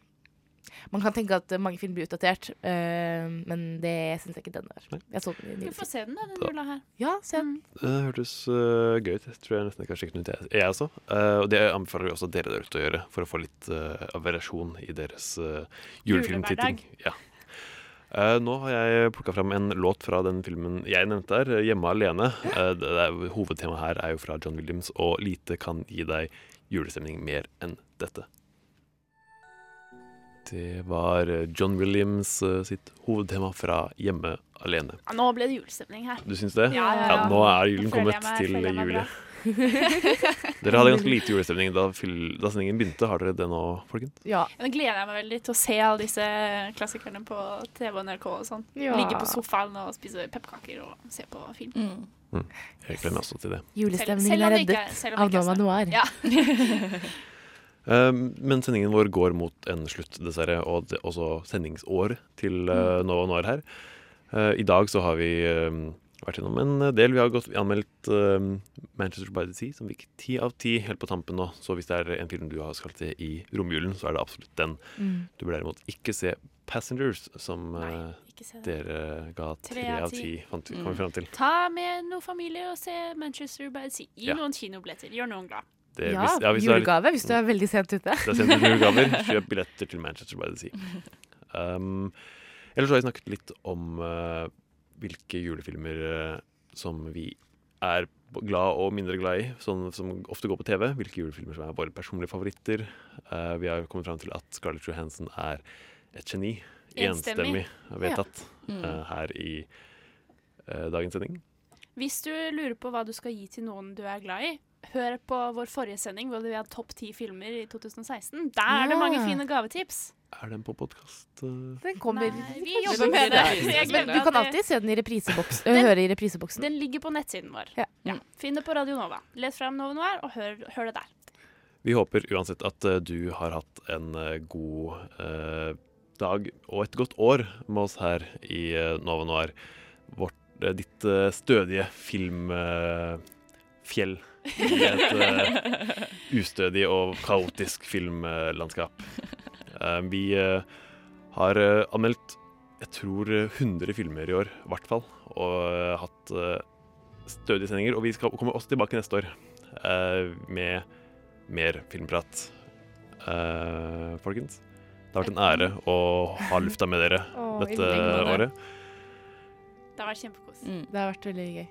man kan tenke at mange film blir utdatert, uh, men det syns jeg ikke den er. Jeg så den i Du får se den, da, den jula her. Ja, se den. Det hørtes uh, gøy ut. Jeg tror jeg nesten kanskje ikke til jeg også. Uh, og det anbefaler vi også dere der ute å gjøre, for å få litt uh, variasjon i deres uh, julefilmtitting. Ja. Uh, nå har jeg plukka fram en låt fra den filmen jeg nevnte her, 'Hjemme alene'. Uh, det det, hovedtemaet her er jo fra John Williams, og lite kan gi deg julestemning mer enn dette. Det var eh, John Williams eh, sitt hovedtema fra 'Hjemme alene'. Ja, nå ble det julestemning her. Du syns det? Ja, ja, ja. nå er julen kommet meg- til juli. Dere hadde ganske lite julestemning da, da sendingen begynte. Har dere det nå, folkens? Ja. Nå gleder jeg meg veldig til å se alle disse klassikerne på TV og NRK og sånn. Ja. Ligge på sofaen og spise pepperkaker og se på film. Mm. Jeg gleder meg også til det. Julestemningen Selv- selv er ikke reddet av Nova Noir. Ja. Um, men sendingen vår går mot en slutt, dessverre, og det, også sendingsår til uh, og når her. Uh, I dag så har vi um, vært gjennom en del. Vi har gått, anmeldt um, Manchester by the Sea, som fikk ti av ti helt på tampen nå. Så hvis det er en film du har skal til i romjulen, så er det absolutt den. Mm. Du bør derimot ikke se Passengers, som se den. dere ga tre av ti. Fant, vi- kom vi frem til. Ta med noe familie og se Manchester by the Sea. Gi Ja. noen kinobilletter. Gjør noen glad. Det- Ja, hvis- ja, hvis julegave er hvis du er veldig sent ute. Det er sent ute julegaver. Kjøp billetter til Manchester by the Sea. Um, ellers så har vi snakket litt om uh, hvilke julefilmer uh, som vi er glad og mindre glad i, sånn som ofte går på TV. Hvilke julefilmer som er våre personlige favoritter. Uh, vi har kommet fram til at Scarlett Johansson er et geni. Enstemmig. Vedtatt Ja. Mm. her i dagens sending. Hvis du lurer på hva du skal gi til noen du er glad i, hør på vår forrige sending hvor vi hadde topp ti filmer i 2016. Der er det mange fine gavetips. Er den på podkast? Den kommer Nei, vi jobber med det. Men du kan alltid se den i repriseboks, Den- høre i repriseboksen. Den ligger på nettsiden vår. Ja. Finn det på Radio Nova. Les fram Nova Noir og hør, hør det der. Vi håper uansett at eh, du har hatt en eh, god eh, dag og et godt år med oss her i eh, Nova Noir. Vårt, eh, ditt eh, stødige filmfjell i et uh, ustødig og kaotisk filmlandskap. Uh, vi uh, har anmeldt jeg tror eh, 100 filmer i år, i hvert fall, og hatt stødige sendinger. Og vi skal komme også tilbake neste år eh, med mer filmprat. Eh, folkens, Det har vært en ære å ha lufta med dere dette året. Det har vært kjempekos. Det har vært veldig gøy.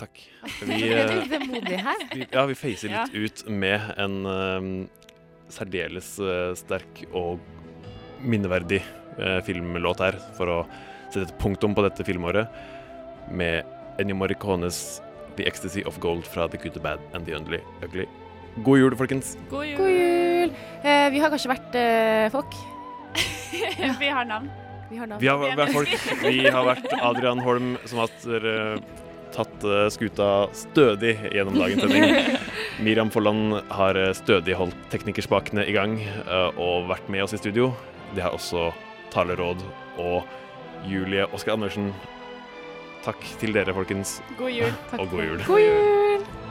Takk. Vi her. Vi, ja, vi facer litt ut med en um, særdeles uh, sterk og minneverdig uh, filmlåt her, for å sette et punktum på dette filmåret, med Ennio Morricones The Ecstasy of Gold fra The Good, The Bad and The Only Ugly. God jul, folkens. God jul. God jul! Eh, vi har kanskje vært eh, folk. Vi har navn. Vi har navn. Vi har vært folk. Vi har vært Adrian Holm, som har eh, tatt eh, skuta stødig gjennom dagens sending. Miriam Folland har eh, stødig holdt teknikerspakene i gang eh, og vært med oss i studio. Det har også Taleråd og Julie Oskar Andersen. Takk til dere, folkens. God jul. Og god jul. God jul!